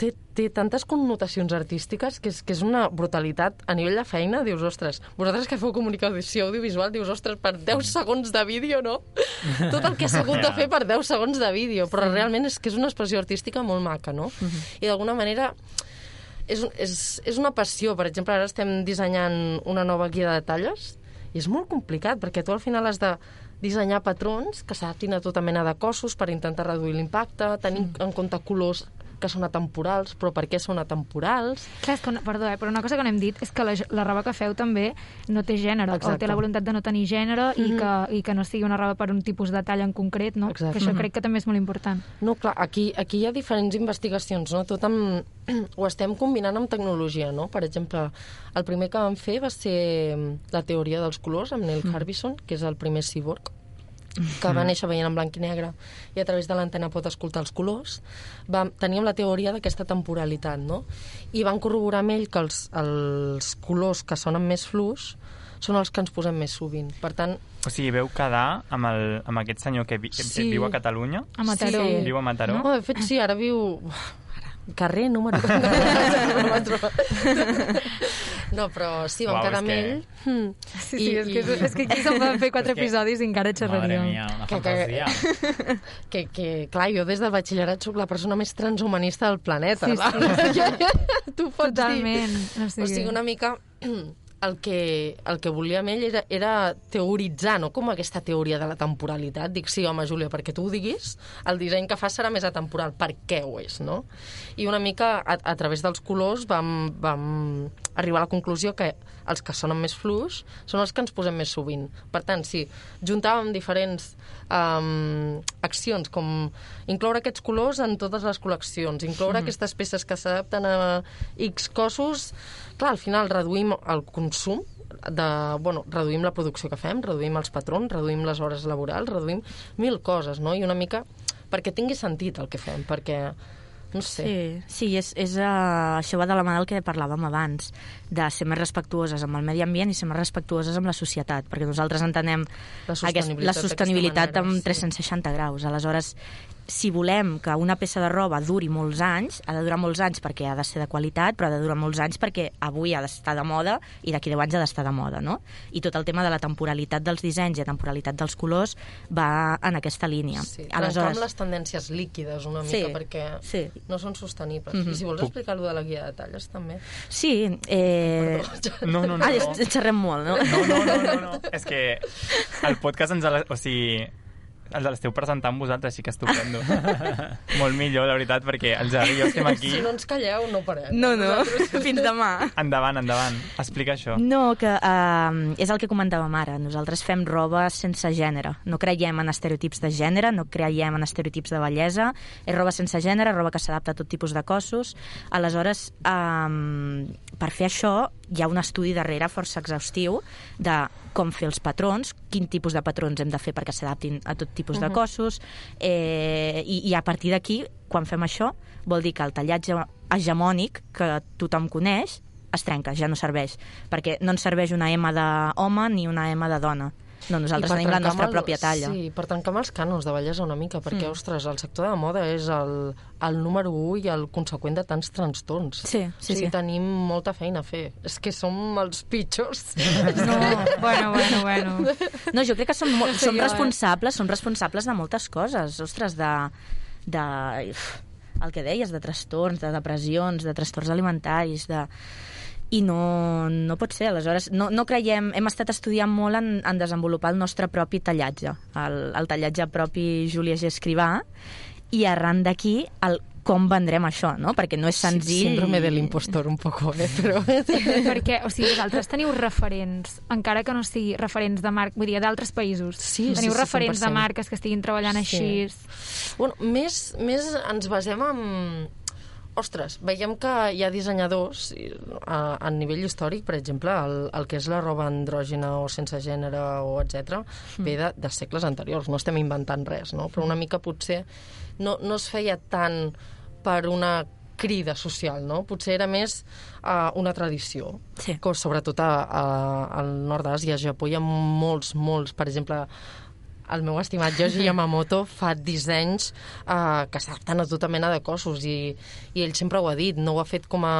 té, té tantes connotacions artístiques que és, que és una brutalitat a nivell de feina. Dius, ostres, vosaltres que feu comunicació audiovisual, dius, ostres, per 10 segons de vídeo, no? <laughs> Tot el que s'ha hagut de fer per 10 segons de vídeo, però realment és que és una expressió artística molt maca, no? I d'alguna manera és, és, és una passió. Per exemple, ara estem dissenyant una nova guia de talles i és molt complicat perquè tu al final has de dissenyar patrons que s'adaptin a tota mena de cossos per intentar reduir l'impacte, tenir en compte colors que són atemporals, però per què són atemporals? Clar, és que, perdó, eh, però una cosa que no hem dit és que la, la roba que feu també no té gènere, o Exacte. té la voluntat de no tenir gènere i, que, i que no sigui una roba per un tipus de tall en concret, no? Exacte. Que això crec que també és molt important. No, clar, aquí, aquí hi ha diferents investigacions, no? Tot amb... <clears throat> ho estem combinant amb tecnologia, no? Per exemple, el primer que vam fer va ser la teoria dels colors amb Neil Harbison, que és el primer cyborg que va néixer veient en blanc i negre i a través de l'antena pot escoltar els colors, va, teníem la teoria d'aquesta temporalitat, no? I van corroborar amb ell que els, els colors que sonen més fluix són els que ens posem més sovint. Per tant, O sigui, veu quedar amb, el, amb aquest senyor que vi, Sí. viu a Catalunya? A Mataró. Sí. Viu a Mataró? No, de fet, sí, ara viu... Ara, carrer número... <laughs> no, però sí, vam Uau, quedar amb que- ell. Mm. Sí, sí, és, que, és, és que aquí se'n poden fer quatre <laughs> episodis i encara Madre xerraríem. mia, una Que- que- fantasia. <laughs> Que, que, clar, jo des del batxillerat sóc la persona més transhumanista del planeta. Sí, sí. <laughs> tu pots Totalment. dir. O sigui, O sigui, una mica <clears throat> el que, el que volia amb ell era, era teoritzar, no com aquesta teoria de la temporalitat. Dic, sí, home, Júlia, perquè tu ho diguis, el disseny que fas serà més atemporal. Per què ho és, no? I una mica, a, a través dels colors, vam, vam arribar a la conclusió que els que sonen més fluix són els que ens posem més sovint. Per tant, si juntàvem diferents um, accions, com incloure aquests colors en totes les col·leccions, incloure aquestes peces que s'adapten a X cossos, clar, al final reduïm el consum de, bueno, reduïm la producció que fem, reduïm els patrons, reduïm les hores laborals, reduïm mil coses, no? I una mica perquè tingui sentit el que fem, perquè no sé. Sí, sí és, és, uh, això va de la mà del que parlàvem abans, de ser més respectuoses amb el medi ambient i ser més respectuoses amb la societat, perquè nosaltres entenem La aquest, sostenibilitat la d'aquesta sostenibilitat manera, amb sí. 360 graus. Aleshores, si volem que una peça de roba duri molts anys, ha de durar molts anys perquè ha de ser de qualitat, però ha de durar molts anys perquè avui ha d'estar de moda i d'aquí 10 anys ha d'estar de moda, no? I tot el tema de la temporalitat dels dissenys i la temporalitat dels colors va en aquesta línia. Sí, Aleshores... amb les tendències líquides una Sí, mica, perquè sí. no són sostenibles. Mhm. I si vols explicar lo de la guia de talles, també. Sí, eh... No, no, no. Ah, no. ja xerrem molt, no? No, no, no, no, no. És que el podcast ens... ha- O sigui, el l'esteu presentant vosaltres, sí que estupendo. <laughs> Molt millor, la veritat, perquè el Gerard i jo estem aquí. Si no ens calleu, no parem. No, no, fins demà. Endavant, endavant. Explica això. No, que uh, és el que comentàvem ara. Nosaltres fem roba sense gènere. No creiem en estereotips de gènere, no creiem en estereotips de bellesa. És roba sense gènere, roba que s'adapta a tot tipus de cossos. Aleshores, um, per fer això, hi ha un estudi darrere força exhaustiu de com fer els patrons, quin tipus de patrons hem de fer perquè s'adaptin a tot tipus de cossos, eh, i, i a partir d'aquí, quan fem això, vol dir que el tallatge hegemònic que tothom coneix es trenca, ja no serveix, perquè no ens serveix una M d'home ni una M de dona. No, nosaltres tenim la nostra el- pròpia talla. Sí, per tancar amb els cànons de bellesa una mica, perquè, mm. ostres, el sector de la moda és el, el número 1 i el conseqüent de tants trastorns. Sí, sí, o sigui, sí. tenim molta feina a fer. És que som els pitjors. <laughs> No, bueno, bueno, bueno. No, jo crec que som, molt, som eh? responsables, som responsables de moltes coses, ostres, de, de el que deies, de trastorns, de depressions, de trastorns alimentaris, de i no, no pot ser. Aleshores, no, no creiem... Hem estat estudiant molt en, en desenvolupar el nostre propi tallatge, el, el tallatge propi Júlia G. Escrivà, i arran d'aquí el com vendrem això, no? Perquè no és senzill... Síndrome de l'impostor un poco, eh? Però... <laughs> Perquè, o sigui, vosaltres teniu referents, encara que no sigui referents de marca, vull dir, d'altres països. Sí, sí, teniu sí, referents de 100%. marques que estiguin treballant Sí. així. Bueno, més, més ens basem en... ostres, veiem que hi ha dissenyadors a, a nivell històric, per exemple, el, el que és la roba andrògena o sense gènere o etc ve de, de segles anteriors, no estem inventant res, no? però una mica potser no, no es feia tant per una crida social, no? Potser era més uh, una tradició. Sí. Com, sobretot a, a, al nord d'Àsia, a Japó, hi ha molts, molts, per exemple, el meu estimat Yoshi <laughs> Yamamoto fa dissenys uh, que s'adapten a tota mena de cossos i, i ell sempre ho ha dit, no ho ha fet com a...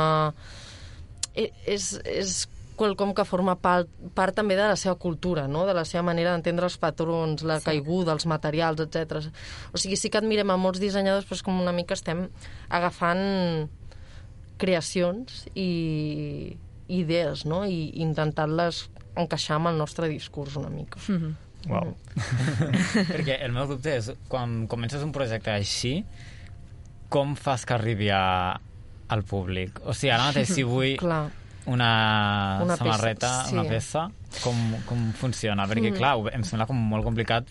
E- És, és quelcom que forma part, part també de la seva cultura, no? de la seva manera d'entendre els patrons, la sí. caiguda, els materials, etc. O sigui, sí que admirem a molts dissenyadors, però és com una mica estem agafant creacions i idees, no? I intentant-les encaixar amb el nostre discurs una mica. Mm -hmm. Uau. <laughs> Perquè el meu dubte és, quan comences un projecte així, com fas que arribi a, al públic? O sigui, ara mateix, si vull Clar. Una, Una samarreta, peça, sí. una peça, com, com funciona? Perquè, Mm. clar, em sembla com molt complicat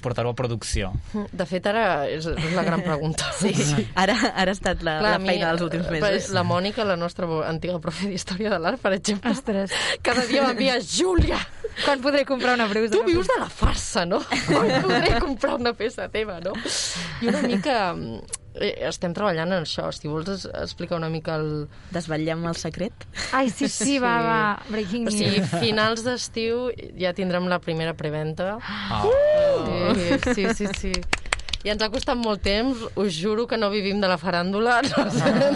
portar-ho a producció. De fet, ara és, és la gran pregunta. <laughs> Sí, ara, ara ha estat la, Clar, la a mi, feina dels últims eh, mesos. La Mònica, la nostra antiga profe d'Història de l'Art, per exemple, Ostres, cada dia m'envia Júlia, quan podré comprar una brusa? tu vius de la farsa, no? <laughs> Quan podré comprar una peça teva, no? I una mica... Eh, estem treballant en això. Si vols es- explicar una mica el... Desvetllem el secret? Ai, sí, sí, va, Sí. va. Breaking O news. sigui, finals d'estiu ja tindrem la primera preventa. Ah. Sí, sí, sí, sí. I ens ha costat molt temps, us juro que no vivim de la faràndula. No,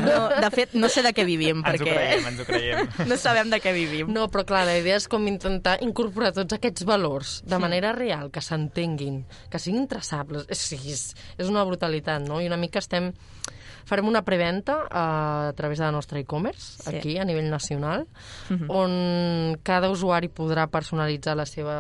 No, de fet, no sé de què vivim, Ens ho perquè creiem, ens ho creiem. <laughs> no sabem de què vivim. No, però clar, la idea és com intentar incorporar tots aquests valors de manera real, que s'entenguin, que siguin traçables. És, sí, és, és una brutalitat, no? I una mica estem... Farem una preventa eh, a través de la nostra e-commerce, Sí. aquí, a nivell nacional, on cada usuari podrà personalitzar la seva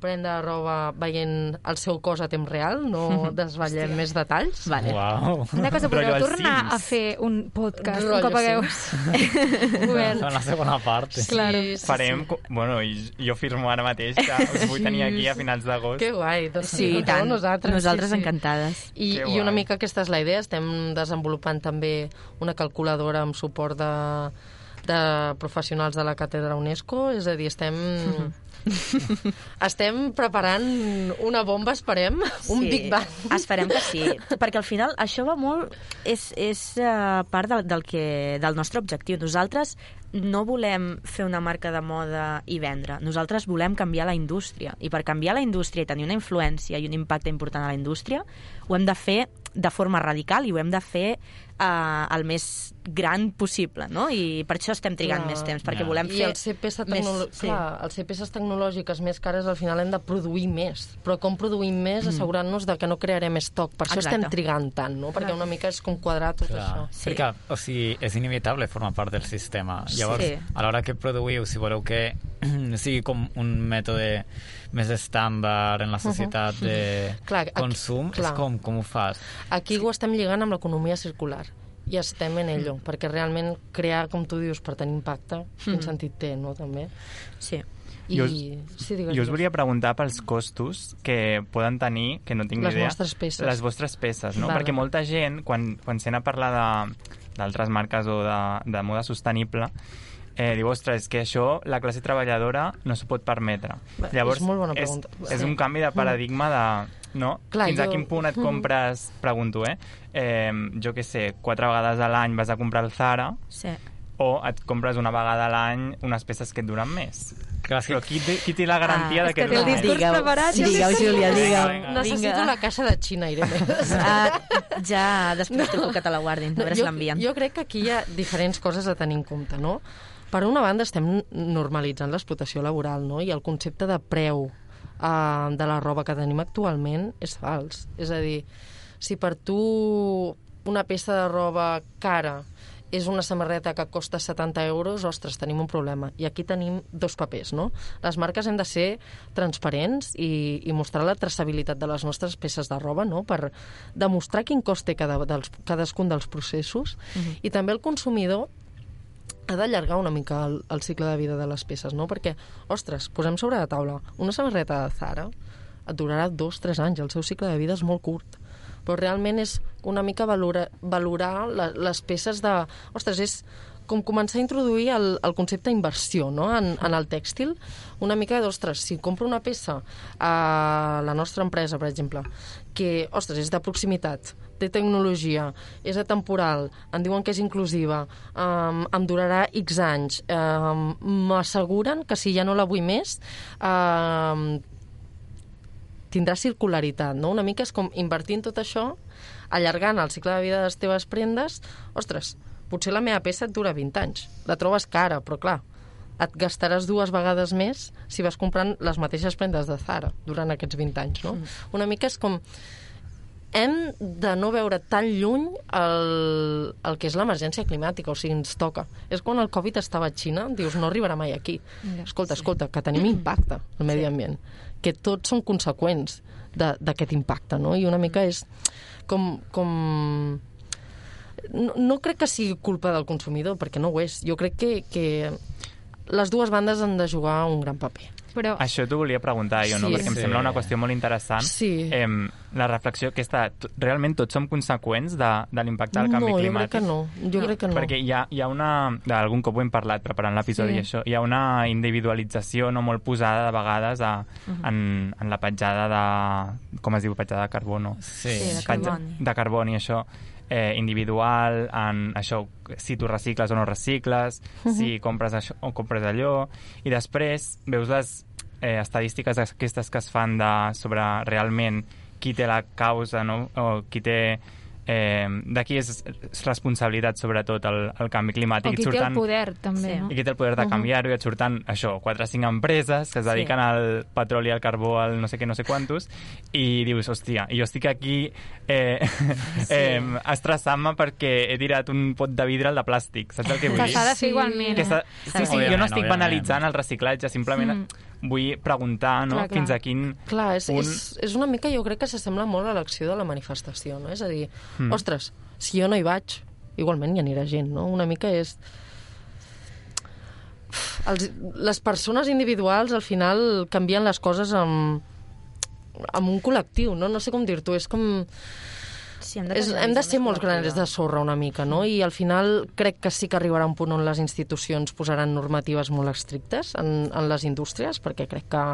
prenda de roba veient el seu cos a temps real, no <laughs> desvetllem més detalls. Vale. Uau. Una cosa, podeu tornar a fer un podcast un Rotllo cop hagueu <laughs> obert. En la segona part. Sí, Claro. sí, Farem... sí. Bueno, i jo firmo ara mateix que us vull tenir aquí a finals d'agost. Que guai. Doncs Sí, i tant. Nosaltres, Nosaltres sí, sí. encantades. I, I una mica aquesta és la idea. Estem desenvolupant també una calculadora amb suport de, de professionals de la càtedra UNESCO, és a dir, estem... <laughs> estem preparant una bomba, esperem, un Sí, Big Bang. Esperem que sí, <laughs> perquè al final això va molt... És, és uh, part del, del, que, del nostre objectiu. Nosaltres no volem fer una marca de moda i vendre. Nosaltres volem canviar la indústria. I per canviar la indústria i tenir una influència i un impacte important a la indústria, ho hem de fer de forma radical i ho hem de fer uh, el més gran possible, no? I per això estem trigant Clar. més temps, perquè Ja. volem I fer... el ser peça més- tecnolo... sí. Clar, el ser peces tecnològiques més cares al final hem de produir més. Però com produïm més assegurant-nos de que no crearem estoc. Per això Mm. Exacte. estem trigant tant, no? Perquè una mica és com quadrar tot Clar, això. Sí. perquè o sigui, és inevitable formar part del sistema. Llavors, Sí. a l'hora que produïu, si voleu que <clears throat> sigui com un mètode més estàndard en la societat de <laughs> Clar, aquí- consum, clar. és com, com ho fas? Aquí ho estem lligant amb l'economia circular i estem en ello, perquè realment crear, com tu dius, per tenir impacte, quin sentit té, no?, també. Sí. I... Jo us- sí, digues, Jo us volia preguntar pels costos que poden tenir, que no tinc Les idea... vostres peces. Les vostres peces, no? Vale. Perquè molta gent, quan, quan sent a parlar de- d'altres marques o de, de moda sostenible, eh, diu, ostres, és que això la classe treballadora no s'ho pot permetre. Va, és molt bona pregunta. És, és Sí. un canvi de paradigma de... No? Clar, Fins a jo- quin punt et Mhm. compres, pregunto, eh? eh jo què sé, quatre vegades a l'any vas a comprar el Zara Sí. o et compres una vegada a l'any unes peces que et duren més. Clar, és que Però qui, té- qui té la garantia Ah, de és que, que et té el discurs Digueu, preparat, jo digueu, sé. Júlia, digueu. vinga. Necessito la caixa de Xina, Irene. Ah, ja, després truco que te la guardin, a veure si jo, l'envien. jo crec que aquí hi ha diferents coses a tenir en compte, no? Per una banda, estem normalitzant l'explotació laboral, no? I el concepte de preu uh, de la roba que tenim actualment és fals. És a dir, si per tu una peça de roba cara és una samarreta que costa 70 euros, ostres, tenim un problema. I aquí tenim dos papers, no? Les marques hem de ser transparents i, i mostrar la traçabilitat de les nostres peces de roba, no? Per demostrar quin cost té cada, dels, cadascun dels processos. I també el consumidor ha d'allargar una mica el, el cicle de vida de les peces, no? Perquè, ostres, posem sobre la taula una samarreta de Zara et durarà dos, tres anys, el seu cicle de vida és molt curt però realment és una mica valorar, valorar la, les peces de... Ostres, és com començar a introduir el, el concepte inversió no? en, en el tèxtil, una mica d'ostres, si compro una peça a la nostra empresa, per exemple, que, ostres, és de proximitat, té tecnologia, és atemporal, em diuen que és inclusiva, um, em durarà X anys, um, m'asseguren que si ja no la vull més, um, tindrà circularitat, no? Una mica és com invertir en tot això, allargant el cicle de vida de les teves prendes, ostres, potser la meva peça et dura 20 anys. La trobes cara, però clar, et gastaràs dues vegades més si vas comprant les mateixes prendes de Zara durant aquests 20 anys, no? Mm. Una mica és com hem de no veure tan lluny el, el que és l'emergència climàtica, o sigui, ens toca. És quan el Covid estava a Xina, dius, no arribarà mai aquí. Escolta, escolta, que tenim impacte al medi ambient, que tots són conseqüents d'aquest impacte, no? I una mica és com... com no, no crec que sigui culpa del consumidor, perquè no ho és. Jo crec que, que les dues bandes han de jugar un gran paper. Però... Això t'ho volia preguntar jo, no? Sí. perquè em Sí. sembla una qüestió molt interessant. Sí. Eh, la reflexió aquesta, realment tots som conseqüents de, de l'impacte del canvi no, jo climàtic? crec que no. Jo crec que no. Perquè hi ha, hi ha una... Algun cop ho hem parlat preparant l'episodi, Sí. això. Hi ha una individualització no molt posada de vegades a, en, en la petjada de... Com es diu? Petjada de carbono. Sí. Sí, de Petja- carboni. De carboni, això eh, individual, en això, si tu recicles o no recicles, si compres això o compres allò, i després veus les eh, estadístiques aquestes que es fan de, sobre realment qui té la causa, no? o qui té eh, de qui és responsabilitat sobretot el, el canvi climàtic. O qui et té el surten- poder, també, Sí. no? i qui té el poder de canviar-ho i et surten això, 4 o 5 empreses que es dediquen Sí. al petroli, al carbó, al no sé què, no sé quantos i dius, hòstia, i jo estic aquí eh, <laughs> eh, estressant-me perquè he tirat un pot de vidre al de plàstic, saps el que vull Que dir? s'ha de fer Sí. igualment. Que eh? sí, sí, jo no estic òbviament. banalitzant el reciclatge, simplement Mm. Vull preguntar no? Clar, clar. fins a quin Clar, és, punt... és, és una mica, jo crec que s'assembla molt a l'acció de la manifestació, no? És a dir, Mm. ostres, si jo no hi vaig, igualment hi anirà gent, no? Una mica és... Els, les persones individuals, al final, canvien les coses amb, amb un col·lectiu, no? No sé com dir-t'ho, és com... Hem de, És, hem de ser grans col·lectiva. de sorra una mica, no? I al final crec que sí que arribarà un punt on les institucions posaran normatives molt estrictes en, en les indústries, perquè crec que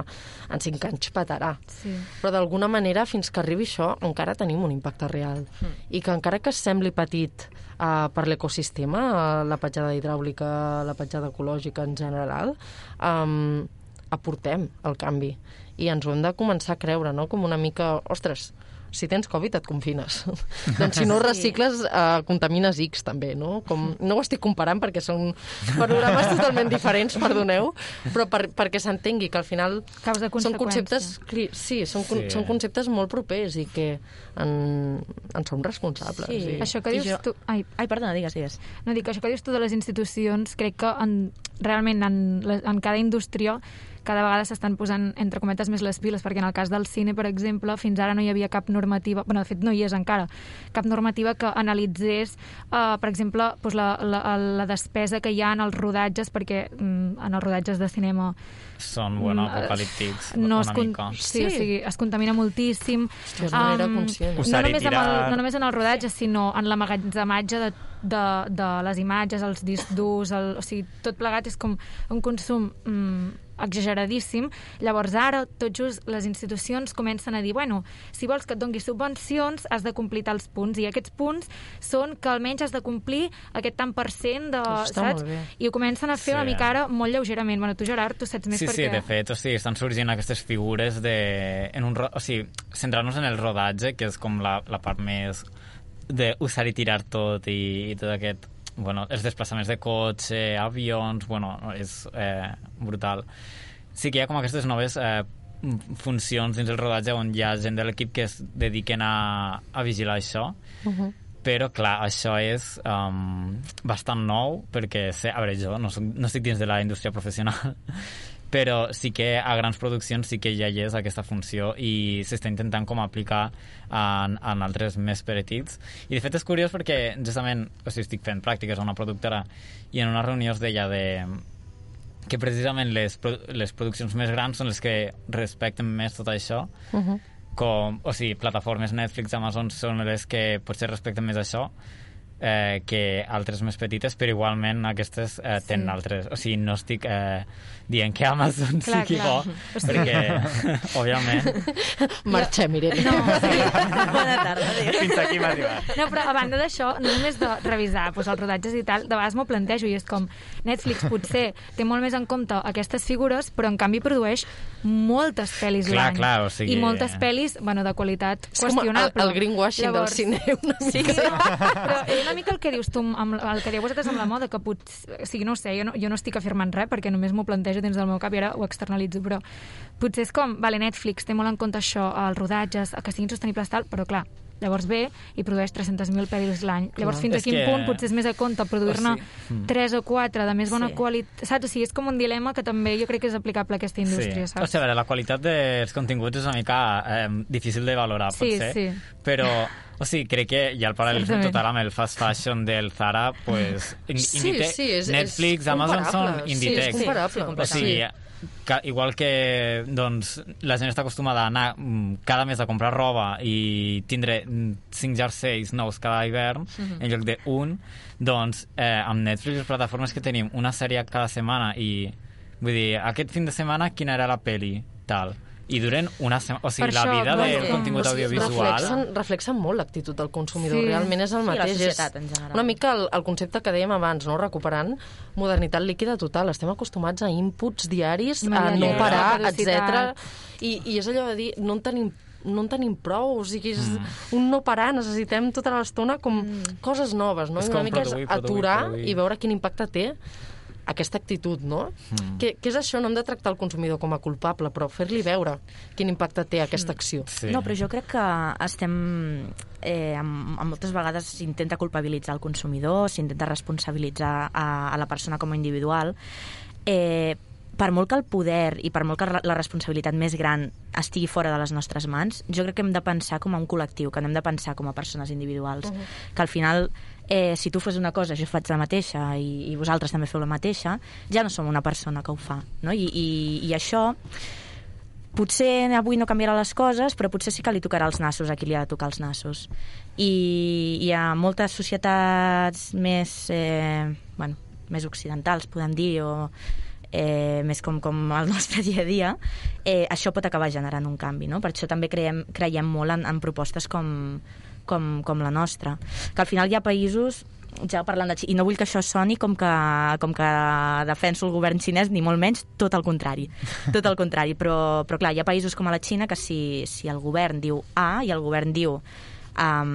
en cinc anys petarà. Sí. Però d'alguna manera, fins que arribi això, encara tenim un impacte real. I que encara que sembli petit uh, per l'ecosistema, uh, la petjada hidràulica, la petjada ecològica en general, um, aportem el canvi. I ens ho hem de començar a creure, no? Com una mica, ostres, si tens Covid et confines. <laughs> doncs si no recicles, uh, contamines X també, no? Com, no ho estic comparant perquè són panorames totalment diferents, perdoneu, però per, perquè s'entengui que al final Causa són conceptes, sí, són, sí. Són conceptes molt propers i que en, en som responsables. Sí. I... Això que dius jo- tu... Ai, Ai, perdona, digues, digues. No, dic, això que dius tu de les institucions, crec que en, realment en, en cada indústria cada vegada s'estan posant, entre cometes, més les piles, perquè en el cas del cine, per exemple, fins ara no hi havia cap normativa, bueno, de fet no hi és encara, cap normativa que analitzés, uh, per exemple, doncs la, la, la despesa que hi ha en els rodatges, perquè mm, en els rodatges de cinema Són, bueno, Mm, apocalíptics, no es, una con... mica. sí, Sí. o sigui, es contamina moltíssim. Hòstia, no era conscient. Us No només, amb el, tirar- no només en el rodatge, sinó en l'amagatzematge de, de, de les imatges, els discs durs, el, o sigui, tot plegat és com un consum mm, exageradíssim. Llavors ara, tot just, les institucions comencen a dir, bueno, si vols que et dongui subvencions, has de complir tals punts, i aquests punts són que almenys has de complir aquest tant per cent de... Està saps? I ho comencen a fer Sí. una mica ara molt lleugerament. Bueno, tu, Gerard, tu saps més Sí, perquè... sí, de fet, o sigui, estan sorgint aquestes figures de... En un, ro- o sigui, centrar-nos en el rodatge, que és com la, la part més d'usar i tirar tot i, i tot aquest... Bueno, els desplaçaments de cotxe, avions, bueno, és eh, brutal. Sí que hi ha com aquestes noves eh, funcions dins el rodatge on hi ha gent de l'equip que es dediquen a, a vigilar això. Uh -huh. Però, clar, això és um, bastant nou, perquè, sé, a veure, jo no, soc, no estic dins de la indústria professional, però sí que a grans produccions sí que ja hi és aquesta funció i s'està intentant com aplicar en, en altres més petits. I, de fet, és curiós perquè, justament, o sigui, estic fent pràctiques a una productora i en una reunió es deia de que precisament les, les produccions més grans són les que respecten més tot això Uh -huh. com, o sigui, plataformes Netflix, Amazon són les que potser respecten més això eh, que altres més petites, però igualment aquestes eh, tenen Sí. altres... O sigui, no estic eh, dient que Amazon Clar, sigui clar. bo, perquè, <laughs> òbviament, Marxem, Irene. No, <laughs> sí. Bona tarda, adéu. Fins aquí hem arribat. No, però a banda d'això, no només de revisar doncs, els rodatges i tal, de vegades m'ho plantejo i és com Netflix potser té molt més en compte aquestes figures, però en canvi produeix moltes pel·lis Clar, l'any. clar, o sigui- I moltes pel·lis, bueno, de qualitat És com el, qüestionable. el greenwashing del cine, una mica. Sí, però és una mica el que dius tu, amb, el que dieu vosaltres amb la moda, que potser, o sigui, no ho sé, jo no, jo no estic afirmant res perquè només m'ho plantejo dins del meu cap i ara ho externalitzo, però potser és com, vale, Netflix té molt en compte això, els rodatges, que siguin sostenibles tal, però clar, llavors ve i produeix 300.000 pel·lis l'any. Llavors, fins És a quin que- punt potser és més a compte produir-ne O sigui, 3 o 4 de més bona Sí. qualitat, saps? O sigui, és com un dilema que també jo crec que és aplicable a aquesta indústria, sí. saps? O sigui, a veure, la qualitat dels continguts és una mica eh, difícil de valorar, Sí, potser, sí. però o sigui, crec que hi ha el paral·lelisme total amb el fast fashion del Zara, pues, in- Sí, Indite- sí, és- Netflix, és Amazon són comparable. Sí, és Inditex. comparable. o sigui, que, igual que doncs, la gent està acostumada a anar mm, cada mes a comprar roba i tindre mm, cinc jerseis nous cada hivern en lloc d'un, doncs eh, amb Netflix les plataformes que tenim una sèrie cada setmana i vull dir, aquest fin de setmana quina era la peli tal i duren una setmana, o sigui, Per la això, vida del com- contingut audiovisual Reflexen, reflexen molt l'actitud del consumidor, Sí. realment és el Sí, la mateix. societat, és en general. Una mica el, el concepte que dèiem abans, no? recuperant modernitat líquida total. Estem acostumats a inputs diaris, a no parar, etc. I, I és allò de dir, no en tenim no en tenim prou, o sigui, és un no parar, necessitem tota l'estona com coses noves, no? És I una mica produir, és produir, aturar produir. i veure quin impacte té aquesta actitud, no? Mm. Que, que és això, no hem de tractar el consumidor com a culpable, però fer-li veure quin impacte té aquesta acció. sí. No, però jo crec que estem... Eh, amb, amb moltes vegades s'intenta culpabilitzar el consumidor, s'intenta responsabilitzar a, a la persona com a individual. Eh, per molt que el poder i per molt que la responsabilitat més gran estigui fora de les nostres mans, jo crec que hem de pensar com a un col·lectiu, que no hem de pensar com a persones individuals. Uh -huh. Que al final, eh, si tu fes una cosa, jo faig la mateixa i, i vosaltres també feu la mateixa, ja no som una persona que ho fa. No? I, i, I això potser avui no canviarà les coses, però potser sí que li tocarà els nassos a qui li ha de tocar els nassos. I hi ha moltes societats més, eh, bueno, més occidentals, podem dir, o eh, més com, com el <laughs> nostre dia a dia, eh, això pot acabar generant un canvi. No? Per això també creiem, creiem molt en, en propostes com, com, com la nostra. Que al final hi ha països ja parlant de i no vull que això soni com que, com que defenso el govern xinès, ni molt menys, tot el contrari. Tot el contrari, però, però clar, hi ha països com a la Xina que si, si el govern diu A i el govern diu um,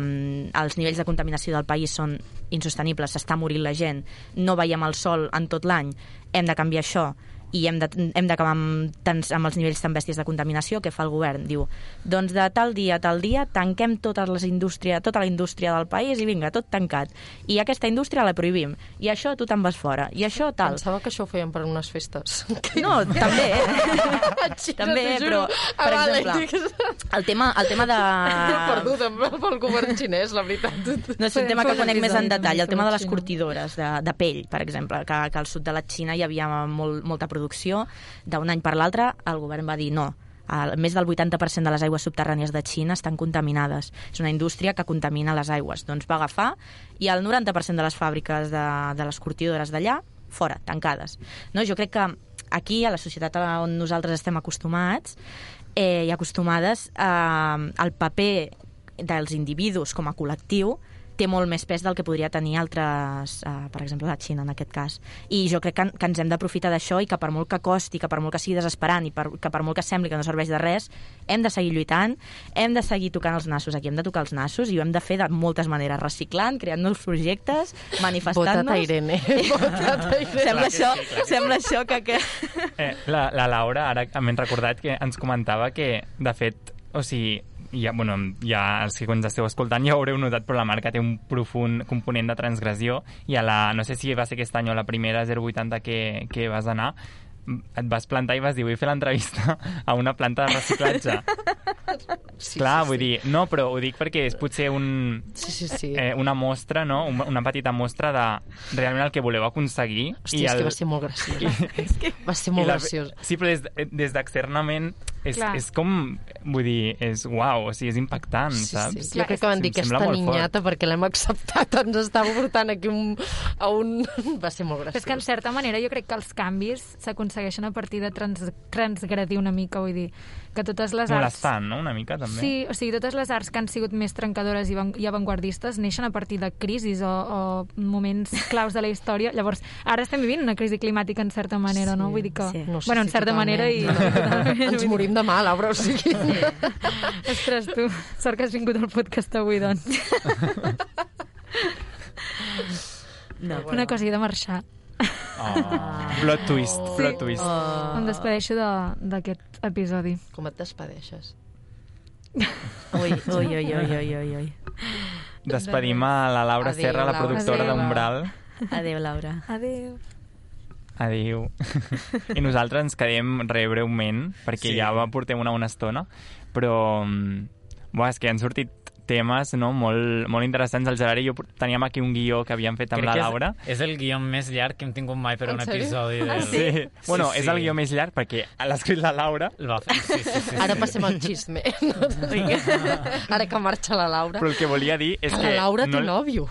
els nivells de contaminació del país són insostenibles, s'està morint la gent, no veiem el sol en tot l'any, hem de canviar això i hem d'acabar amb, amb els nivells tan bèsties de contaminació, que fa el govern? Diu, doncs de tal dia a tal dia tanquem totes les indústria, tota la indústria del país i vinga, tot tancat. I aquesta indústria la prohibim. I això tu te'n vas fora. I això tal. Pensava que això ho feien per unes festes. <laughs> No, també, eh? <laughs> també, però, juro. per Ah, exemple, el tema, el tema de... <laughs> Perduda pel govern xinès, la veritat. No és un tema que conec més en detall, el tema de les Xina. curtidores de, de pell, per exemple, que, que al sud de la Xina hi havia molt, molta producció. D'un any per l'altre, el govern va dir no, el, més del 80% de les aigües subterrànies de Xina estan contaminades. És una indústria que contamina les aigües. Doncs va agafar i el 90% de les fàbriques de, de les curtidores d'allà, fora, tancades. No? Jo crec que aquí, a la societat on nosaltres estem acostumats eh, i acostumades, eh, el paper dels individus com a col·lectiu té molt més pes del que podria tenir altres, eh, per exemple, la Xina en aquest cas. I jo crec que, que ens hem d'aprofitar d'això i que per molt que costi, que per molt que sigui desesperant i per, que per molt que sembli que no serveix de res, hem de seguir lluitant, hem de seguir tocant els nassos. Aquí hem de tocar els nassos i ho hem de fer de moltes maneres, reciclant, creant nous projectes, manifestant-nos... Vota't a Irene. <laughs> Vota't a Irene. Sembla això, sembla això que... que... Eh, la, la Laura, ara m'he recordat que ens comentava que, de fet, o sigui, ja, bueno, ja els que ens esteu escoltant ja ho haureu notat, però la marca té un profund component de transgressió i a la, no sé si va ser aquest any o la primera 080 que, que vas anar, et vas plantar i vas dir vull fer l'entrevista a una planta de reciclatge. <laughs> Sí, Clar, sí, vull sí. dir, no, però ho dic perquè és potser un, Sí, sí, sí. eh, una mostra, no? una, petita mostra de realment el que voleu aconseguir. Hòstia, és el... que va ser molt graciós. <laughs> Va ser molt I la- graciós. Sí, però des, des d'externament és, Clar. és com, vull dir, és uau, o sigui, és impactant, Sí, saps? sí. Clar, Jo crec que van dir que sembla aquesta niñata perquè l'hem acceptat ens estava portant aquí un, a un... <laughs> Va ser molt Però és que, en graciós. certa manera, jo crec que els canvis s'aconsegueixen a partir de trans transgredir una mica, vull dir, que totes les arts... Molestant, no?, una mica, també. Sí, o sigui, totes les arts que han sigut més trencadores i, van, i avantguardistes neixen a partir de crisis o, o moments <laughs> claus de la història. Llavors, ara estem vivint una crisi climàtica en certa manera, no? Sí, Vull dir que... sí. No sé bueno, en si certa totalment. manera i... <laughs> Ens morim de mal, Laura, o sigui... Ostres, tu, sort que has vingut al podcast avui, doncs. No, Una cosa, he de marxar. Oh. Plot twist, Sí. plot twist. Oh. Em despedeixo de- d'aquest episodi. Com et despedeixes? <laughs> Ui, ui, ui, ui, ui, ui, ui. Despedim a la Laura Adéu, Serra, la productora Adéu. d'Umbral. Adéu, Laura. Adéu. Adiu. <laughs> I nosaltres ens quedem re breument, perquè Sí. ja va portem una bona estona, però mm, buah, és que han sortit temes no, molt, molt interessants. El Gerard i jo teníem aquí un guió que havíem fet amb Crec la que és- Laura. És, el guió més llarg que hem tingut mai per En un episodi. Ah, Del... Sí. Bueno, Sí, és el sí. guió més llarg perquè l'ha escrit la Laura, El va fer. Sí, sí, sí, Ara sí. passem al xisme. <laughs> <laughs> Ara que marxa la Laura. però el que volia dir és Que que... la Laura té no, nòvio.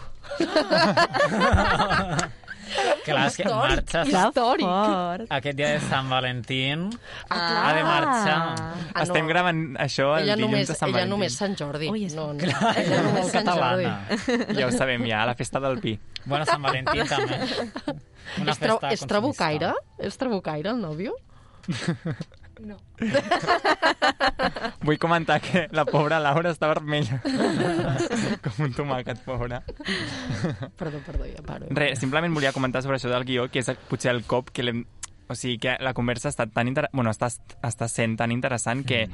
Clar, és que Històric. marxes històric. fort. aquest dia de Sant Valentín. Ah, Ha de marxar. Ah, Estem no. gravant això el Ella dilluns només, de Sant ella Valentí. només Sant Jordi. Ui, és- no, no. Clar, ella només molt Sant Jordi. catalana. Ja ho sabem, ja, la festa del Pi. Bueno, Sant Valentí <laughs> també. Una És, tra festa és trabucaire? És trabucaire, el nòvio? <laughs> No. <laughs> Vull comentar que la pobra Laura està vermella. <laughs> Com un tomàquet, pobra. Perdó, perdó, ja paro. Res, simplement volia comentar sobre això del guió, que és potser el cop que l'hem... O sigui, que la conversa ha estat tan inter... bueno, està, està sent tan interessant que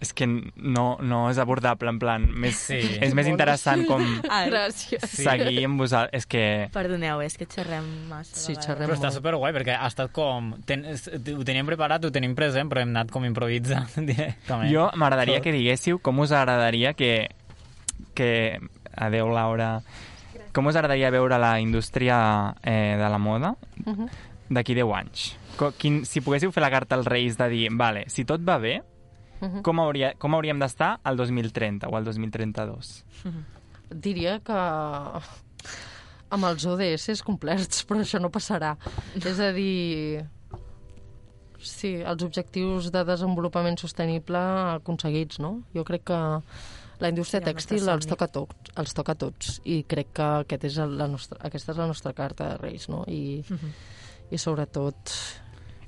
és que no, no és abordable, en plan, més, Sí. és més interessant com Ai, Gràcies. Sí. seguir amb vosaltres. És que... Perdoneu, és que xerrem massa. Sí, xerrem Però està molt. superguai perquè ha estat com... Ten, ho teníem preparat, ho tenim present, però hem anat com improvisant <laughs> directament. Jo m'agradaria que diguéssiu com us agradaria que... que... Adéu, Laura. Com us agradaria veure la indústria eh, de la moda Uh -huh. d'aquí 10 anys? Quin, si poguéssiu fer la carta als Reis de dir, vale, si tot va bé, Uh -huh. com, hauria, com hauríem d'estar al 2030 o al 2032? <laughs> Diria que amb els ODS complerts, però això no passarà. <laughs> És a dir, sí, els objectius de desenvolupament sostenible aconseguits, no? Jo crec que la indústria tèxtil els toca, a tots, els toca a tots i crec que aquest és el, la nostra, aquesta és la nostra carta de Reis, no? I, i sobretot...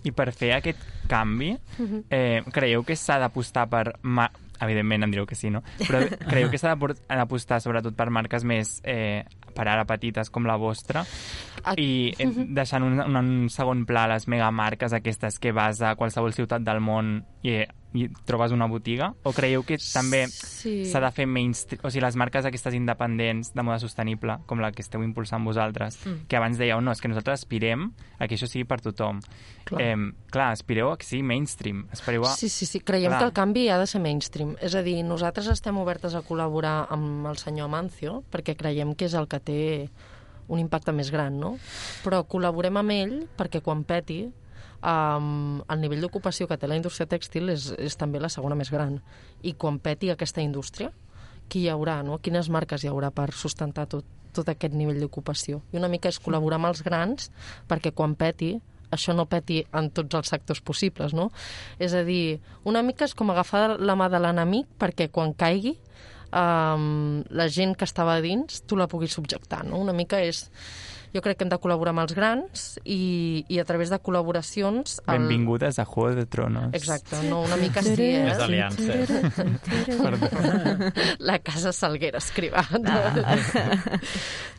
I per fer aquest canvi, eh, creieu que s'ha d'apostar per... Ma... Evidentment em direu que sí, no? Però creieu que s'ha d'apostar sobretot per marques més, eh, per ara petites com la vostra? A- i eh, deixant un, un, un segon pla les megamarques aquestes que vas a qualsevol ciutat del món i, i trobes una botiga? O creieu que també Sí. s'ha de fer mainstream... O sigui, les marques aquestes independents de moda sostenible, com la que esteu impulsant vosaltres, Mm. que abans dèieu, no, és que nosaltres aspirem a que això sigui per tothom. Clar. Eh, clar, aspireu a que sigui mainstream. Aspireu a... Sí, sí, sí. Creiem Clar. que el canvi ha de ser mainstream. És a dir, nosaltres estem obertes a col·laborar amb el senyor Amancio perquè creiem que és el que té un impacte més gran, no? Però col·laborem amb ell perquè quan peti um, el nivell d'ocupació que té la indústria tèxtil és, és també la segona més gran. I quan peti aquesta indústria, qui hi haurà, no? Quines marques hi haurà per sustentar tot, tot aquest nivell d'ocupació? I una mica és col·laborar amb els grans perquè quan peti això no peti en tots els sectors possibles, no? És a dir, una mica és com agafar la mà de l'enemic perquè quan caigui um, la gent que estava dins tu la puguis subjectar, no? Una mica és... Jo crec que hem de col·laborar amb els grans i, i a través de col·laboracions... el- Benvingudes a Juego de Tronos. Exacte, no, una mica sí, eh? Més aliances. <laughs> Perdó. La casa Salguera escrivà.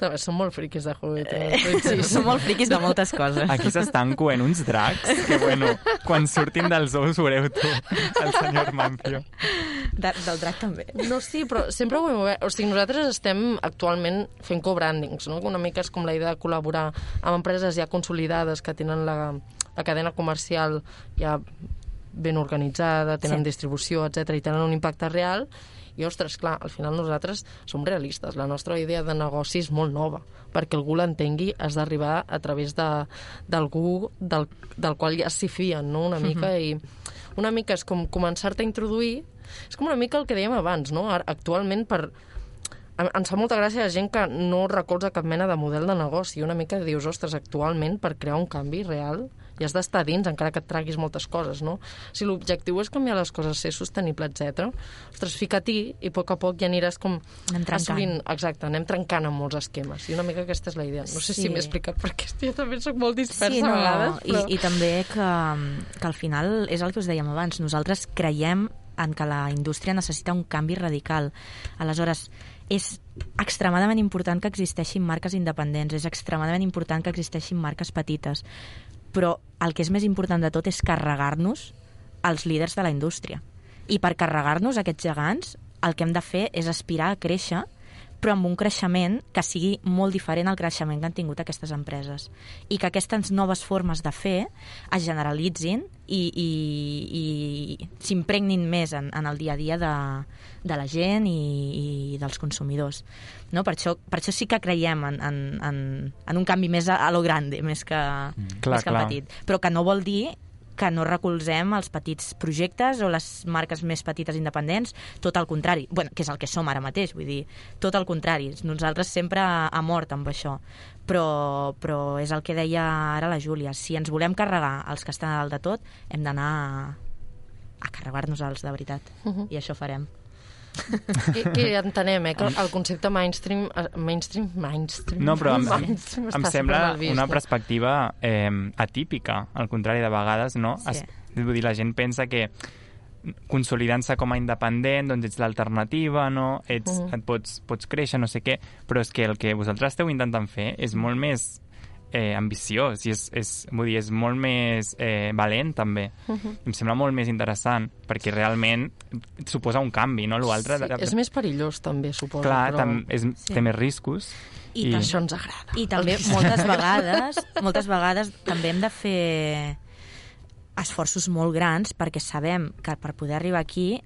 No, són molt friquis de Juego de Tronos. Sí, Som molt friquis de moltes coses. Aquí s'estan coent uns dracs que, bueno, quan surtin dels ous veureu tu, el senyor Mancio. De, del drac també. No, sí, però sempre ho hem obert. O sigui, nosaltres estem actualment fent co-brandings, no? Una mica és com la idea de col·laborar amb empreses ja consolidades que tenen la, la cadena comercial ja ben organitzada, tenen Sí. distribució, etc i tenen un impacte real i, ostres, clar, al final nosaltres som realistes. La nostra idea de negoci és molt nova. Perquè algú l'entengui has d'arribar a través de- d'algú del, del qual ja s'hi fien, no?, una mica, i una mica és com començar-te a introduir, és com una mica el que dèiem abans, no? Actualment per em, fa molta gràcia la gent que no recolza cap mena de model de negoci. Una mica dius, ostres, actualment per crear un canvi real i has d'estar dins, encara que et traguis moltes coses, no? Si l'objectiu és canviar les coses, ser sostenible, etc. ostres, fica-t'hi i a poc a poc ja aniràs com Anem trencant. assolint... Exacte, anem trencant amb molts esquemes. I una mica aquesta és la idea. No sé Sí. si m'he explicat, perquè <laughs> jo també sóc molt dispersa Sí, a no, vegades, però... i, i també que, que al final és el que us dèiem abans, nosaltres creiem en que la indústria necessita un canvi radical. Aleshores, és extremadament important que existeixin marques independents, és extremadament important que existeixin marques petites, però el que és més important de tot és carregar-nos els líders de la indústria. I per carregar-nos aquests gegants, el que hem de fer és aspirar a créixer però amb un creixement que sigui molt diferent al creixement que han tingut aquestes empreses. I que aquestes noves formes de fer es generalitzin i, i, i s'impregnin més en, en el dia a dia de, de la gent i, i dels consumidors. No? Per, això, per això sí que creiem en, en, en, en un canvi més a, a lo grande, més que, mm, Clar, més que clar. petit. Però que no vol dir que no recolzem els petits projectes o les marques més petites independents, tot el contrari, bueno, que és el que som ara mateix, vull dir, tot el contrari, nosaltres sempre a, mort amb això, però, però és el que deia ara la Júlia, si ens volem carregar els que estan a dalt de tot, hem d'anar a, a carregar-nos els de veritat, Uh -huh. i això farem. I, I entenem, eh, que el concepte mainstream... eh, Mainstream? Mainstream? No, però em, mainstream em sembla una eh? perspectiva eh, atípica, al contrari, de vegades, no? Sí. Es, vull dir, la gent pensa que consolidant-se com a independent, doncs ets l'alternativa, no? Ets, Mhm. et pots, pots créixer, no sé què, però és que el que vosaltres esteu intentant fer és molt més eh, ambiciós i és, és, vull dir, és molt més eh, valent també. Mhm. Em sembla molt més interessant perquè realment suposa un canvi, no? L'altre, Sí, és més perillós, també, suposo. clar, però... tam, és, Sí. té més riscos. I, I- Això ens agrada. I també moltes vegades, <laughs> moltes vegades també hem de fer esforços molt grans perquè sabem que per poder arribar aquí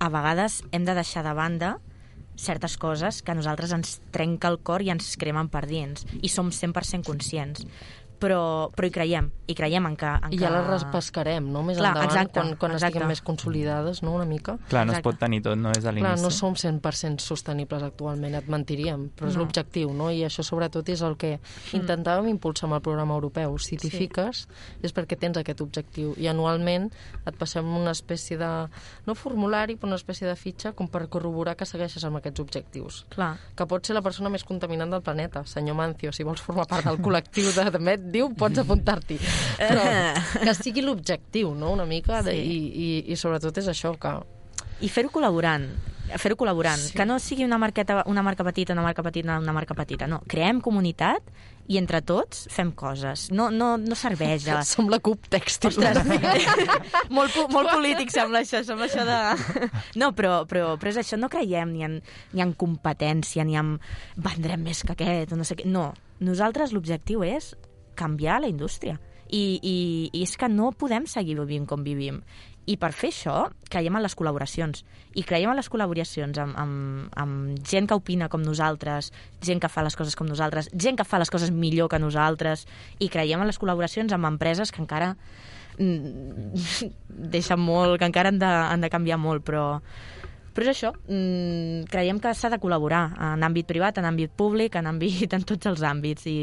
a vegades hem de deixar de banda certes coses que a nosaltres ens trenca el cor i ens cremen per dins i som 100% conscients però, però hi creiem, i creiem en que... En I que... ja les repescarem, no? Més Clar, endavant, exacte, quan, quan exacte. estiguem més consolidades, no?, una mica. Clar, no es Exacte. pot tenir tot, no? És a Clar, l'inici. no som 100% sostenibles actualment, et mentiríem, però és No. l'objectiu, no? I això sobretot és el que intentàvem impulsar amb el programa europeu. Si t'hi Sí. fiques és perquè tens aquest objectiu i anualment et passem una espècie de, no formulari, però una espècie de fitxa com per corroborar que segueixes amb aquests objectius. Clar, Que pot ser la persona més contaminant del planeta, senyor Mancio, si vols formar part del col·lectiu de Diu, pots apuntar-t'hi. Però <laughs> que sigui l'objectiu, no?, una mica, de, Sí. i, i, i sobretot és això, que i fer-ho col·laborant fer-ho col·laborant, Sí. que no sigui una marqueta, una marca petita, una marca petita, una marca petita, no, creem comunitat i entre tots fem coses. No, no, no serveix de... <laughs> som la CUP tèxtil. Ostres, <laughs> molt, molt polític sembla això, sembla això de... No, però, però, però és això, no creiem ni en, ni en competència, ni en vendrem més que aquest, o no sé què. No, nosaltres l'objectiu és canviar la indústria. I, i, I és que no podem seguir vivint com vivim. I per fer això, creiem en les col·laboracions. I creiem en les col·laboracions amb, amb, amb gent que opina com nosaltres, gent que fa les coses com nosaltres, gent que fa les coses millor que nosaltres, i creiem en les col·laboracions amb empreses que encara mm, <laughs> deixen molt, que encara han de, han de canviar molt, però, però és això, mm, creiem que s'ha de col·laborar en àmbit privat, en àmbit públic, en àmbit <laughs> en tots els àmbits i,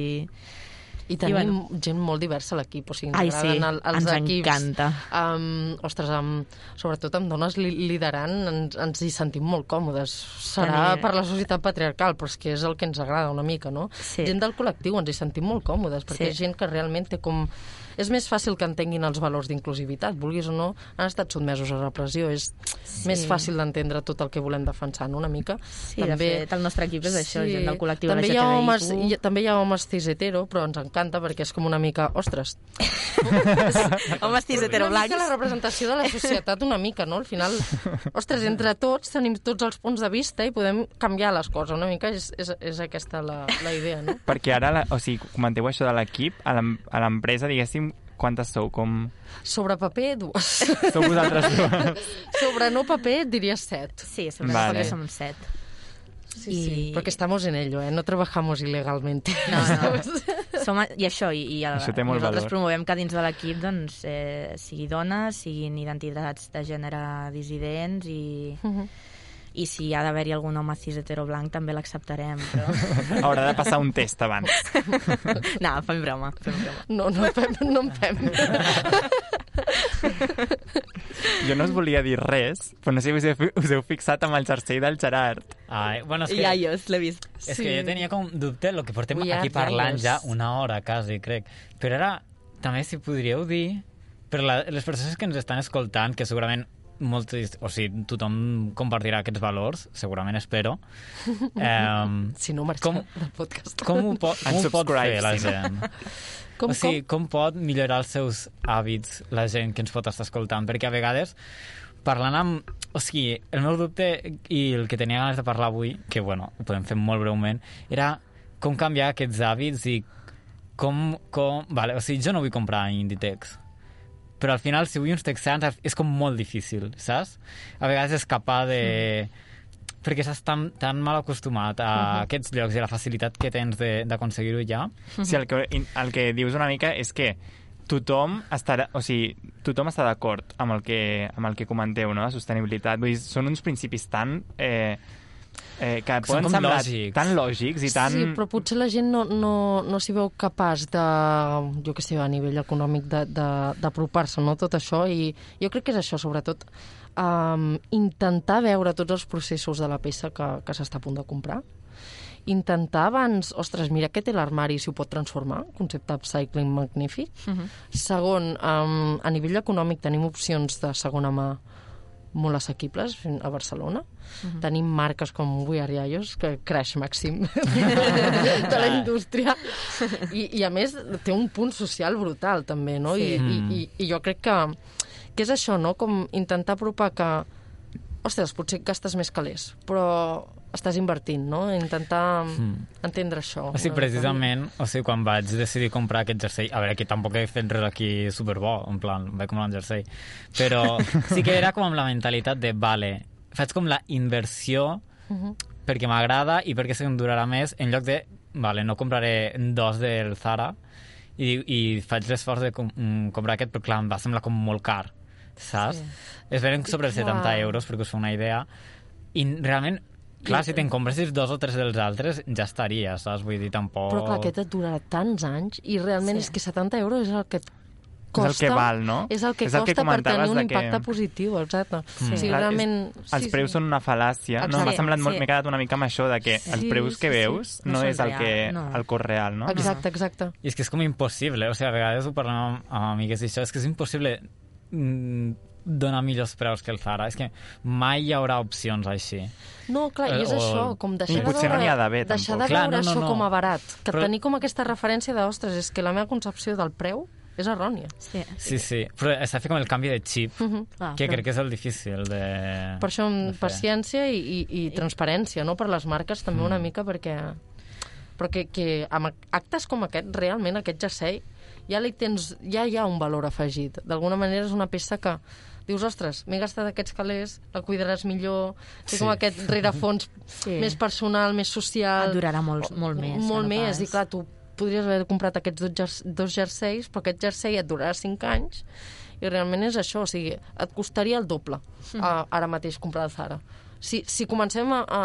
I tenim I bueno. gent molt diversa a l'equip, o sigui, ens Ai, sí, el, els ens equips. encanta. Um, ostres, amb, sobretot amb dones li, liderant, ens, ens hi sentim molt còmodes. Serà Tenir- per la societat patriarcal, però és que és el que ens agrada una mica, no? Sí. Gent del col·lectiu, ens hi sentim molt còmodes, perquè Sí. és gent que realment té com... És més fàcil que entenguin els valors d'inclusivitat, vulguis o no, han estat sotmesos a repressió, és Sí. més fàcil d'entendre tot el que volem defensar, no?, una mica. Sí, de fet, el nostre equip és això, gent del col·lectiu també hi ha LGTBIQ. homes, hi, també hi ha homes cis hetero, però ens encanta perquè és com una mica, ostres, <laughs> Homes cis una heteroblancs. mica la representació de la societat una mica, no? Al final, ostres, entre tots tenim tots els punts de vista i podem canviar les coses una mica, és, és, és aquesta la, la idea, no? Perquè ara, la, o sigui, comenteu això de l'equip, a l'empresa, diguéssim, quantes sou? Com... Sobre paper, dues. Sou vosaltres <laughs> dues? Sobre no paper, diria set. Sí, sobre Vale. vale. som set. Sí, I- sí, porque estamos en ello, eh? No trabajamos ilegalmente. No, no. <laughs> Som, I això, i, i el, Això té molt nosaltres valor. promovem que dins de l'equip doncs, eh, sigui dones, siguin identitats de gènere dissidents i, Mhm. I si hi ha d'haver-hi algun home cis hetero blanc també l'acceptarem, però... <laughs> Haurà de passar un test abans. <laughs> no, fem broma, fem broma. No, no en fem. No en fem. Jo no us volia dir res, però no sé si us heu, us heu fixat amb el jersei del Gerard. Ai, bueno, és que... Ja, jo l'he vist. És que jo tenia com dubte el que portem We aquí parlant ja una hora quasi, crec. Però ara, també si podríeu dir, per la, les persones que ens estan escoltant, que segurament moltes, o sigui, tothom compartirà aquests valors, segurament espero. <laughs> Um, Si no, marxem Com- del podcast. com ho pot, com ho pot fer la gent? <laughs> Com, o sigui, com pot millorar els seus hàbits la gent que ens pot estar escoltant? Perquè a vegades, parlant amb... O sigui, el meu dubte i el que tenia ganes de parlar avui, que, bueno, ho podem fer molt breument, era com canviar aquests hàbits i com... com vale, o sigui, jo no vull comprar Inditex, però al final, si vull uns texans, és com molt difícil, saps? A vegades escapar de... perquè estàs tan, tan mal acostumat a aquests llocs i a la facilitat que tens de- d'aconseguir-ho ja. Sí, el que, el que dius una mica és que tothom estarà, o sigui, tothom està d'acord amb, el que, amb el que comenteu, no?, de sostenibilitat. Vull dir, són uns principis tan... Eh, eh, que Són poden com semblar lògics. tan lògics i tan... Sí, però potser la gent no, no, no s'hi veu capaç de, jo què sé, a nivell econòmic de- de- d'apropar-se, no?, tot això, i jo crec que és això, sobretot, um, intentar veure tots els processos de la peça que, que s'està a punt de comprar, intentar abans, ostres, mira què té l'armari si ho pot transformar, concepte upcycling magnífic. Segon, um, a nivell econòmic tenim opcions de segona mà molt assequibles a Barcelona. Tenim marques com We Are Yayos, que crash màxim <laughs> de la indústria. I, I a més té un punt social brutal també, no? Sí. I, i, i, I jo crec que, que és això, no? Com intentar apropar que ostres, potser gastes més calés, però estàs invertint, no? Intentar entendre això. O sigui, precisament, o sigui, quan vaig decidir comprar aquest jersei, a veure, que tampoc he fet res aquí superbo, en plan, vaig comprar un jersei, però <laughs> sí que era com amb la mentalitat de, vale, faig com la inversió Mhm. perquè m'agrada i perquè sé que em durarà més, en lloc de, vale, no compraré dos del Zara i, i faig l'esforç de com, mm, comprar aquest, però clar, em va semblar com molt car, saps? Sí. Es venen sobre els 70 Clar. euros, perquè us fa una idea, i realment Clar, si te'n compressis dos o tres dels altres, ja estaria, saps? Vull dir, tampoc... Però clar, aquest et durarà tants anys i realment Sí. és que 70 euros és el que et És costa... el que val, no? És el que És el que costa per comentaves tenir un de que- impacte positiu, exacte. Sí. O sigui, Clar, és- realment... Els preus són una fal·làcia. No, Exacte. m'ha semblat molt... Sí. M'he quedat una mica amb això de que Sí, els preus que sí, sí. veus No no, són és el, real, que, no. el cost real, no? Exacte, exacte. I és que és com impossible, o sigui, a vegades ho parlem amb, amb amigues i això, és que és impossible mm, donar millors preus que el Zara, és que mai hi haurà opcions així. No, clar, i és Eh, o- això, com deixar de veure, no d'haver, deixar de Clar, veure no, no, això no. com a barat, que Però- tenir com aquesta referència de, ostres, és que la meva concepció del preu és errònia. Sí. Sí, sí, però s'ha de fer com el canvi de xip, Ah, que però- crec que és el difícil de... Per això amb de fer. paciència i, i, i transparència, no?, per les marques també Mm. una mica, perquè... Però que, que amb actes com aquest, realment, aquest jersei, ja, li tens, ja hi ha un valor afegit. D'alguna manera és una peça que dius, ostres, m'he gastat aquests calés, la cuidaràs millor, té Sí. com aquest rerefons Sí. més personal, més social... Et durarà molt, molt més. Molt no més, pas. i clar, tu podries haver comprat aquests dos, jers dos jerseis, però aquest jersei et durarà 5 anys, i realment és això, o sigui, et costaria el doble a, ara mateix comprar el Zara. Si, si comencem a, a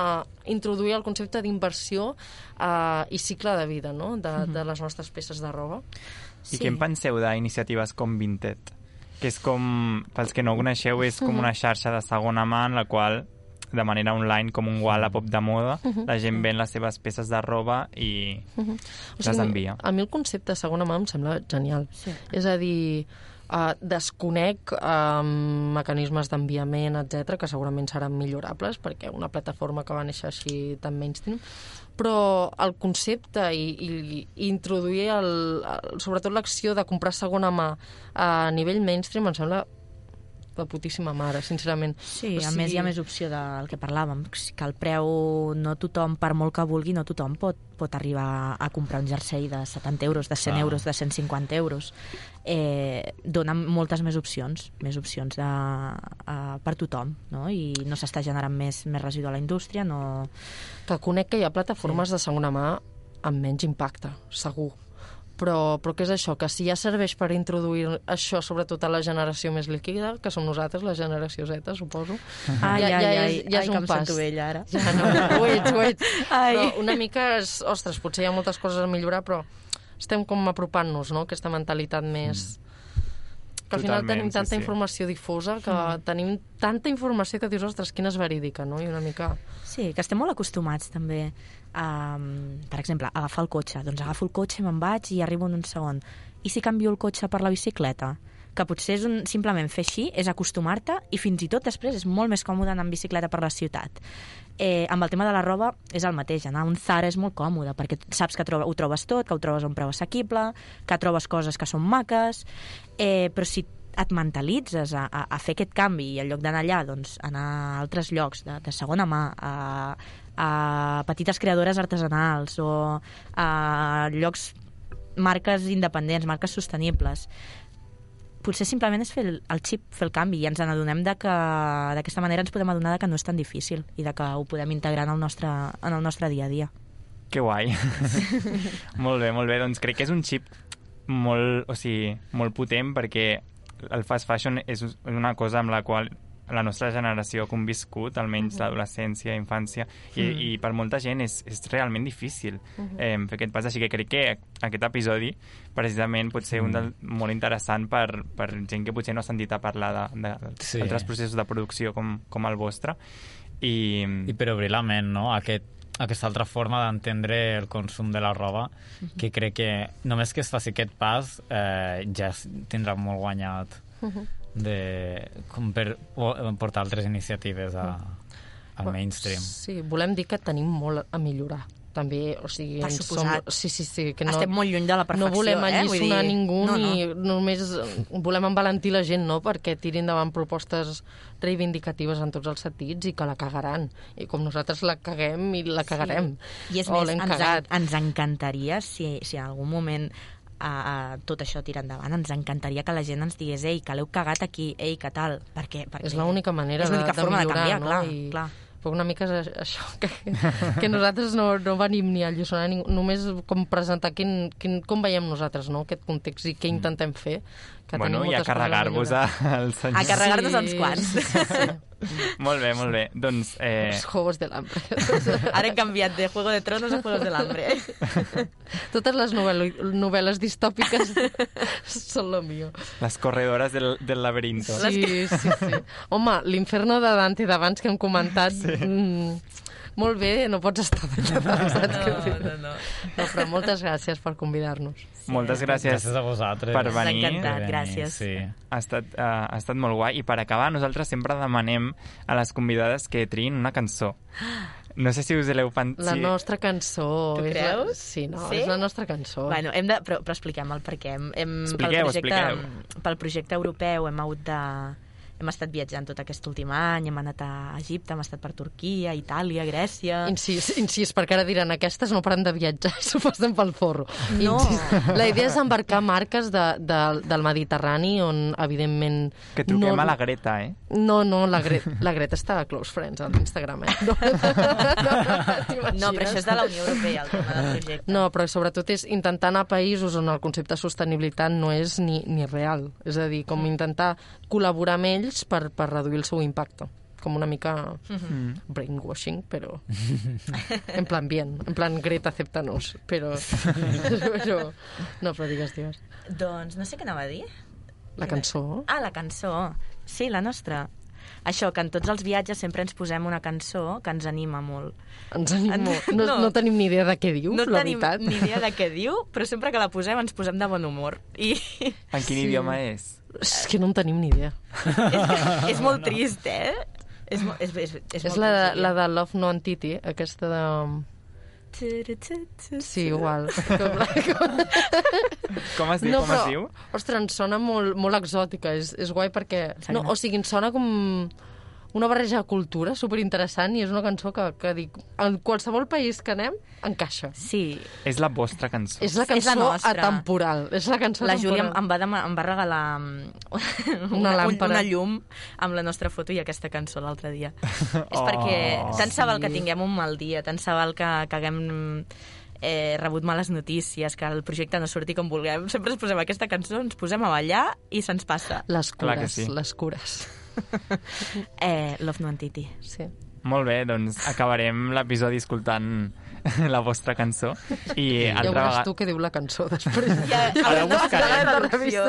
introduir el concepte d'inversió uh, i cicle de vida no? de, de les nostres peces de roba. I què en penseu d'iniciatives com Vinted? Que és com, pels que no ho coneixeu, és com una xarxa de segona mà en la qual de manera online, com un Wallapop de moda, la gent ven les seves peces de roba i les envia. A mi el concepte de segona mà em sembla genial. Sí. És a dir, uh, desconec uh, mecanismes d'enviament, etc que segurament seran millorables, perquè una plataforma que va néixer així tan mainstream, però el concepte i, i, i introduir el, el, sobretot l'acció de comprar segona mà a nivell mainstream em sembla de putíssima mare, sincerament. Sí, O a més hi ha sigui- més opció del que parlàvem, que el preu no tothom, per molt que vulgui, no tothom pot, pot arribar a comprar un jersei de 70 euros, de 100 Clar. euros, de 150 euros. eh, dona moltes més opcions, més opcions de, uh, per tothom, no? i no s'està generant més, més residu a la indústria, no... Que conec que hi ha plataformes sí. de segona mà amb menys impacte, segur. Però, però què és això? Que si ja serveix per introduir això, sobretot a la generació més líquida, que som nosaltres, la generació Z, suposo, Ai, ja, ai, ja, ai, és, ja ai, és que un em pas. sento vella ara. Ja, no, ho ets. <laughs> Ai. Però una mica, és, ostres, potser hi ha moltes coses a millorar, però estem com apropant-nos, no?, aquesta mentalitat més... Que al final Totalment, tenim tanta sí. informació difusa que tenim tanta informació que dius, ostres, quina és verídica, no? I una mica... Sí, que estem molt acostumats també a, per exemple, a agafar el cotxe. Doncs agafo el cotxe, me'n vaig i arribo en un segon. I si canvio el cotxe per la bicicleta? Que potser és un, simplement fer així és acostumar-te i fins i tot després és molt més còmode anar en bicicleta per la ciutat. Eh, amb el tema de la roba és el mateix, anar a un Zara és molt còmode perquè saps que troba, ho trobes tot, que ho trobes a un preu assequible, que trobes coses que són maques, eh, però si et mentalitzes a, a, a fer aquest canvi i en lloc d'anar allà, doncs anar a altres llocs de, de segona mà, a, a petites creadores artesanals o a llocs, marques independents, marques sostenibles, potser simplement és fer el, el xip, fer el canvi i ens n'adonem de que d'aquesta manera ens podem adonar de que no és tan difícil i de que ho podem integrar en el nostre, en el nostre dia a dia. Que guai. <laughs> molt bé, molt bé. Doncs crec que és un xip molt, o sigui, molt potent perquè el fast fashion és una cosa amb la qual la nostra generació ha conviscut, almenys l'adolescència, infància, i, Mm. i per molta gent és, és realment difícil eh, fer aquest pas. Així que crec que aquest episodi precisament pot ser un del, molt interessant per, per gent que potser no ha sentit a parlar d'altres de, Sí. processos de producció com, com el vostre. I, I per obrir la ment, no? Aquest, aquesta altra forma d'entendre el consum de la roba, que crec que només que es faci aquest pas eh, ja tindrà molt guanyat de, com per o- portar altres iniciatives a, al mainstream. Sí, volem dir que tenim molt a millorar també, o sigui... Per ens suposat. Som, sí, sí, sí, que no, Estem molt lluny de la perfecció, no volem eh? Alliçonar dir, ningú no, no. ni només volem envalentir la gent, no?, perquè tirin davant propostes reivindicatives en tots els sentits i que la cagaran. I com nosaltres la caguem i la cagarem. I és o més, ens, cagat. ens encantaria, si, si en algun moment a, a, tot això tira endavant, ens encantaria que la gent ens digués ei, que l'heu cagat aquí, ei, que tal, perquè, perquè És l'única manera és de, de forma millorar, de canviar, no? clar, I, clar. Però una mica és això, que, que nosaltres no, no venim ni a alliçonar ningú, només com presentar quin, quin, com veiem nosaltres no? aquest context i què intentem fer. Que bueno, tenim i a moltes coses carregar-vos al senyor. A carregar-nos uns quants. Sí, <laughs> sí. Molt bé, molt bé. Doncs, eh, Els Juegos del Hambre. <laughs> Ara hem canviat de Juego de Tronos a Juegos del Hambre. <laughs> Totes les novel·lo- novel·les distòpiques són lo mío. les corredores del, del laberinto. Sí, sí, sí. Home, l'inferno de Dante d'abans que hem comentat... Sí. Mm, molt bé, no pots estar saps què vull dir? no, no. No, però moltes gràcies per convidar-nos. Moltes gràcies. Gràcies a vosaltres. per venir. Ens ha encantat, gràcies. Sí. Ha estat, uh, ha estat molt guai. I per acabar, nosaltres sempre demanem a les convidades que triïn una cançó. No sé si us l'heu pensat... La nostra cançó... Tu és creus? La... Sí, no, Sí? és la nostra cançó. Bueno, hem de, però, però expliquem el per què. Hem, hem, Expliqueu, pel, projecte, expliqueu. pel projecte europeu hem hagut de... Hem estat viatjant tot aquest últim any, hem anat a Egipte, hem estat per Turquia, Itàlia, Grècia... Incís, incís, perquè ara diran, aquestes no paren de viatjar <laughs> s'ho passen pel forro. No. Incís. La idea és embarcar marques de, de, del Mediterrani on, evidentment... Que truquem no, a la Greta, eh? No, no, la, Gre la Greta està a Close Friends a l'Instagram, eh? No, <laughs> no, No, però això és de la Unió Europea, el tema del projecte. No, però sobretot és intentar anar a països on el concepte de sostenibilitat no és ni, ni real. És a dir, com intentar col·laborar amb ells per, per reduir el seu impacte. Com una mica Mm. brainwashing, però en plan bien, en plan Greta, acéptanos, però... <laughs> però... No, però digues, digues. Doncs no sé què anava a dir. La cançó... Ah, la cançó. Sí, la nostra. Això, que en tots els viatges sempre ens posem una cançó que ens anima molt. Ens animo. No, No. no. tenim ni idea de què diu, no la tenim veritat. ni idea de què diu, però sempre que la posem ens posem de bon humor. I En quin idioma és? És que no en tenim ni idea. és, és molt trist, eh? És, mo- és, és, és, És la, trist, la de Love No Entity, aquesta de... Sí, igual. <laughs> Com, com... Com es diu? com es diu? Ostres, ens sona molt, molt exòtica. És, és guai perquè... No, o sigui, ens sona com una barreja de cultura superinteressant i és una cançó que, que dic, en qualsevol país que anem, encaixa. Sí, És la vostra cançó. És la És la cançó nostra. atemporal. És la cançó la Júlia em, va em va regalar <laughs> mm, Una làmpara. una llum amb la nostra foto i aquesta cançó l'altre dia. <laughs> és Oh, perquè tant se val que sí. tinguem un mal dia, tant se val que, que haguem eh, rebut males notícies, que el projecte no surti com vulguem. Sempre ens posem aquesta cançó, ens posem a ballar i se'ns passa. Les cures, sí. les cures. <laughs> Eh, Love No Entity. Sí. Molt bé, doncs acabarem l'episodi escoltant <laughs> la vostra cançó i Ja altra veuràs vegada... tu què diu la cançó després. Ja, Ara ho hem de buscar la traducció.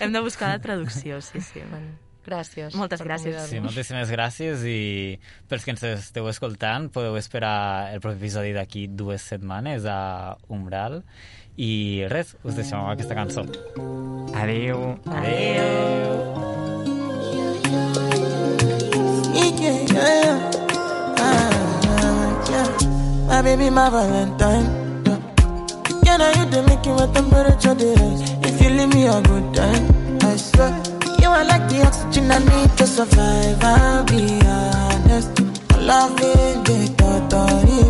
Hem de buscar la traducció, sí, sí. Bueno, gràcies. Moltes gràcies. Sí, moltíssimes gràcies i pels que ens esteu escoltant podeu esperar el proper episodi d'aquí dues setmanes a Umbral i res, us deixem amb aquesta cançó. Adéu. Adéu! Yeah, yeah, yeah. Ah, yeah. My baby, my Valentine. Yeah. Yeah, now you the make my temperature dey rise. If you leave me a good time, I swear. You are like the oxygen I need to survive. I'll be honest. Loving the thought me,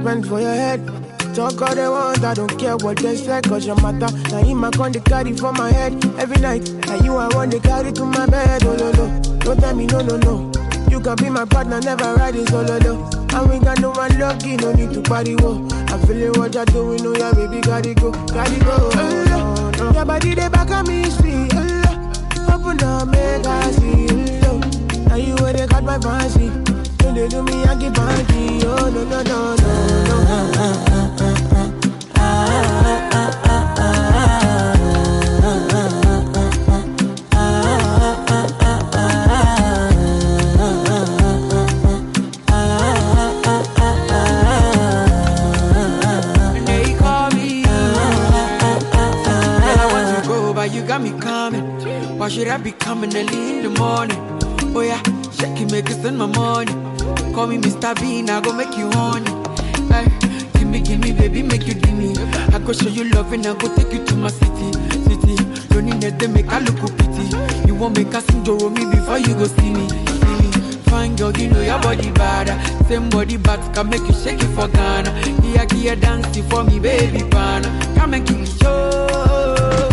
spend for your head. Talk all they want, I don't care what they say, cause your matter. Now him my con the carry for my head every night. Now you I want to carry to my bed, oh no no. Don't tell me no no no. You can be my partner, never ride it oh, solo though. And we got no one lucky, no need to party whoa. I feel feeling what you're doing, oh yeah, baby, gotta go, gotta go. Oh, no, no. Your body they back at me, sweet. Oh, Open up, make I see. Oh, now you where they got my fancy. They me, I Why should I be coming early in the morning? Oh yeah, shaking me, kissing my morning. Call me Mr. Bean, I go make you honey. Ay, give me, give me, baby, make you give me. I go show you love and I go take you to my city, city. That, they make I look pity. You won't make us enjoy me before you go see me, see me. Fine girl, you know your body bad. Same body but can make you shake it for Ghana. Here, here, dancing for me, baby, pana. Come and give me show.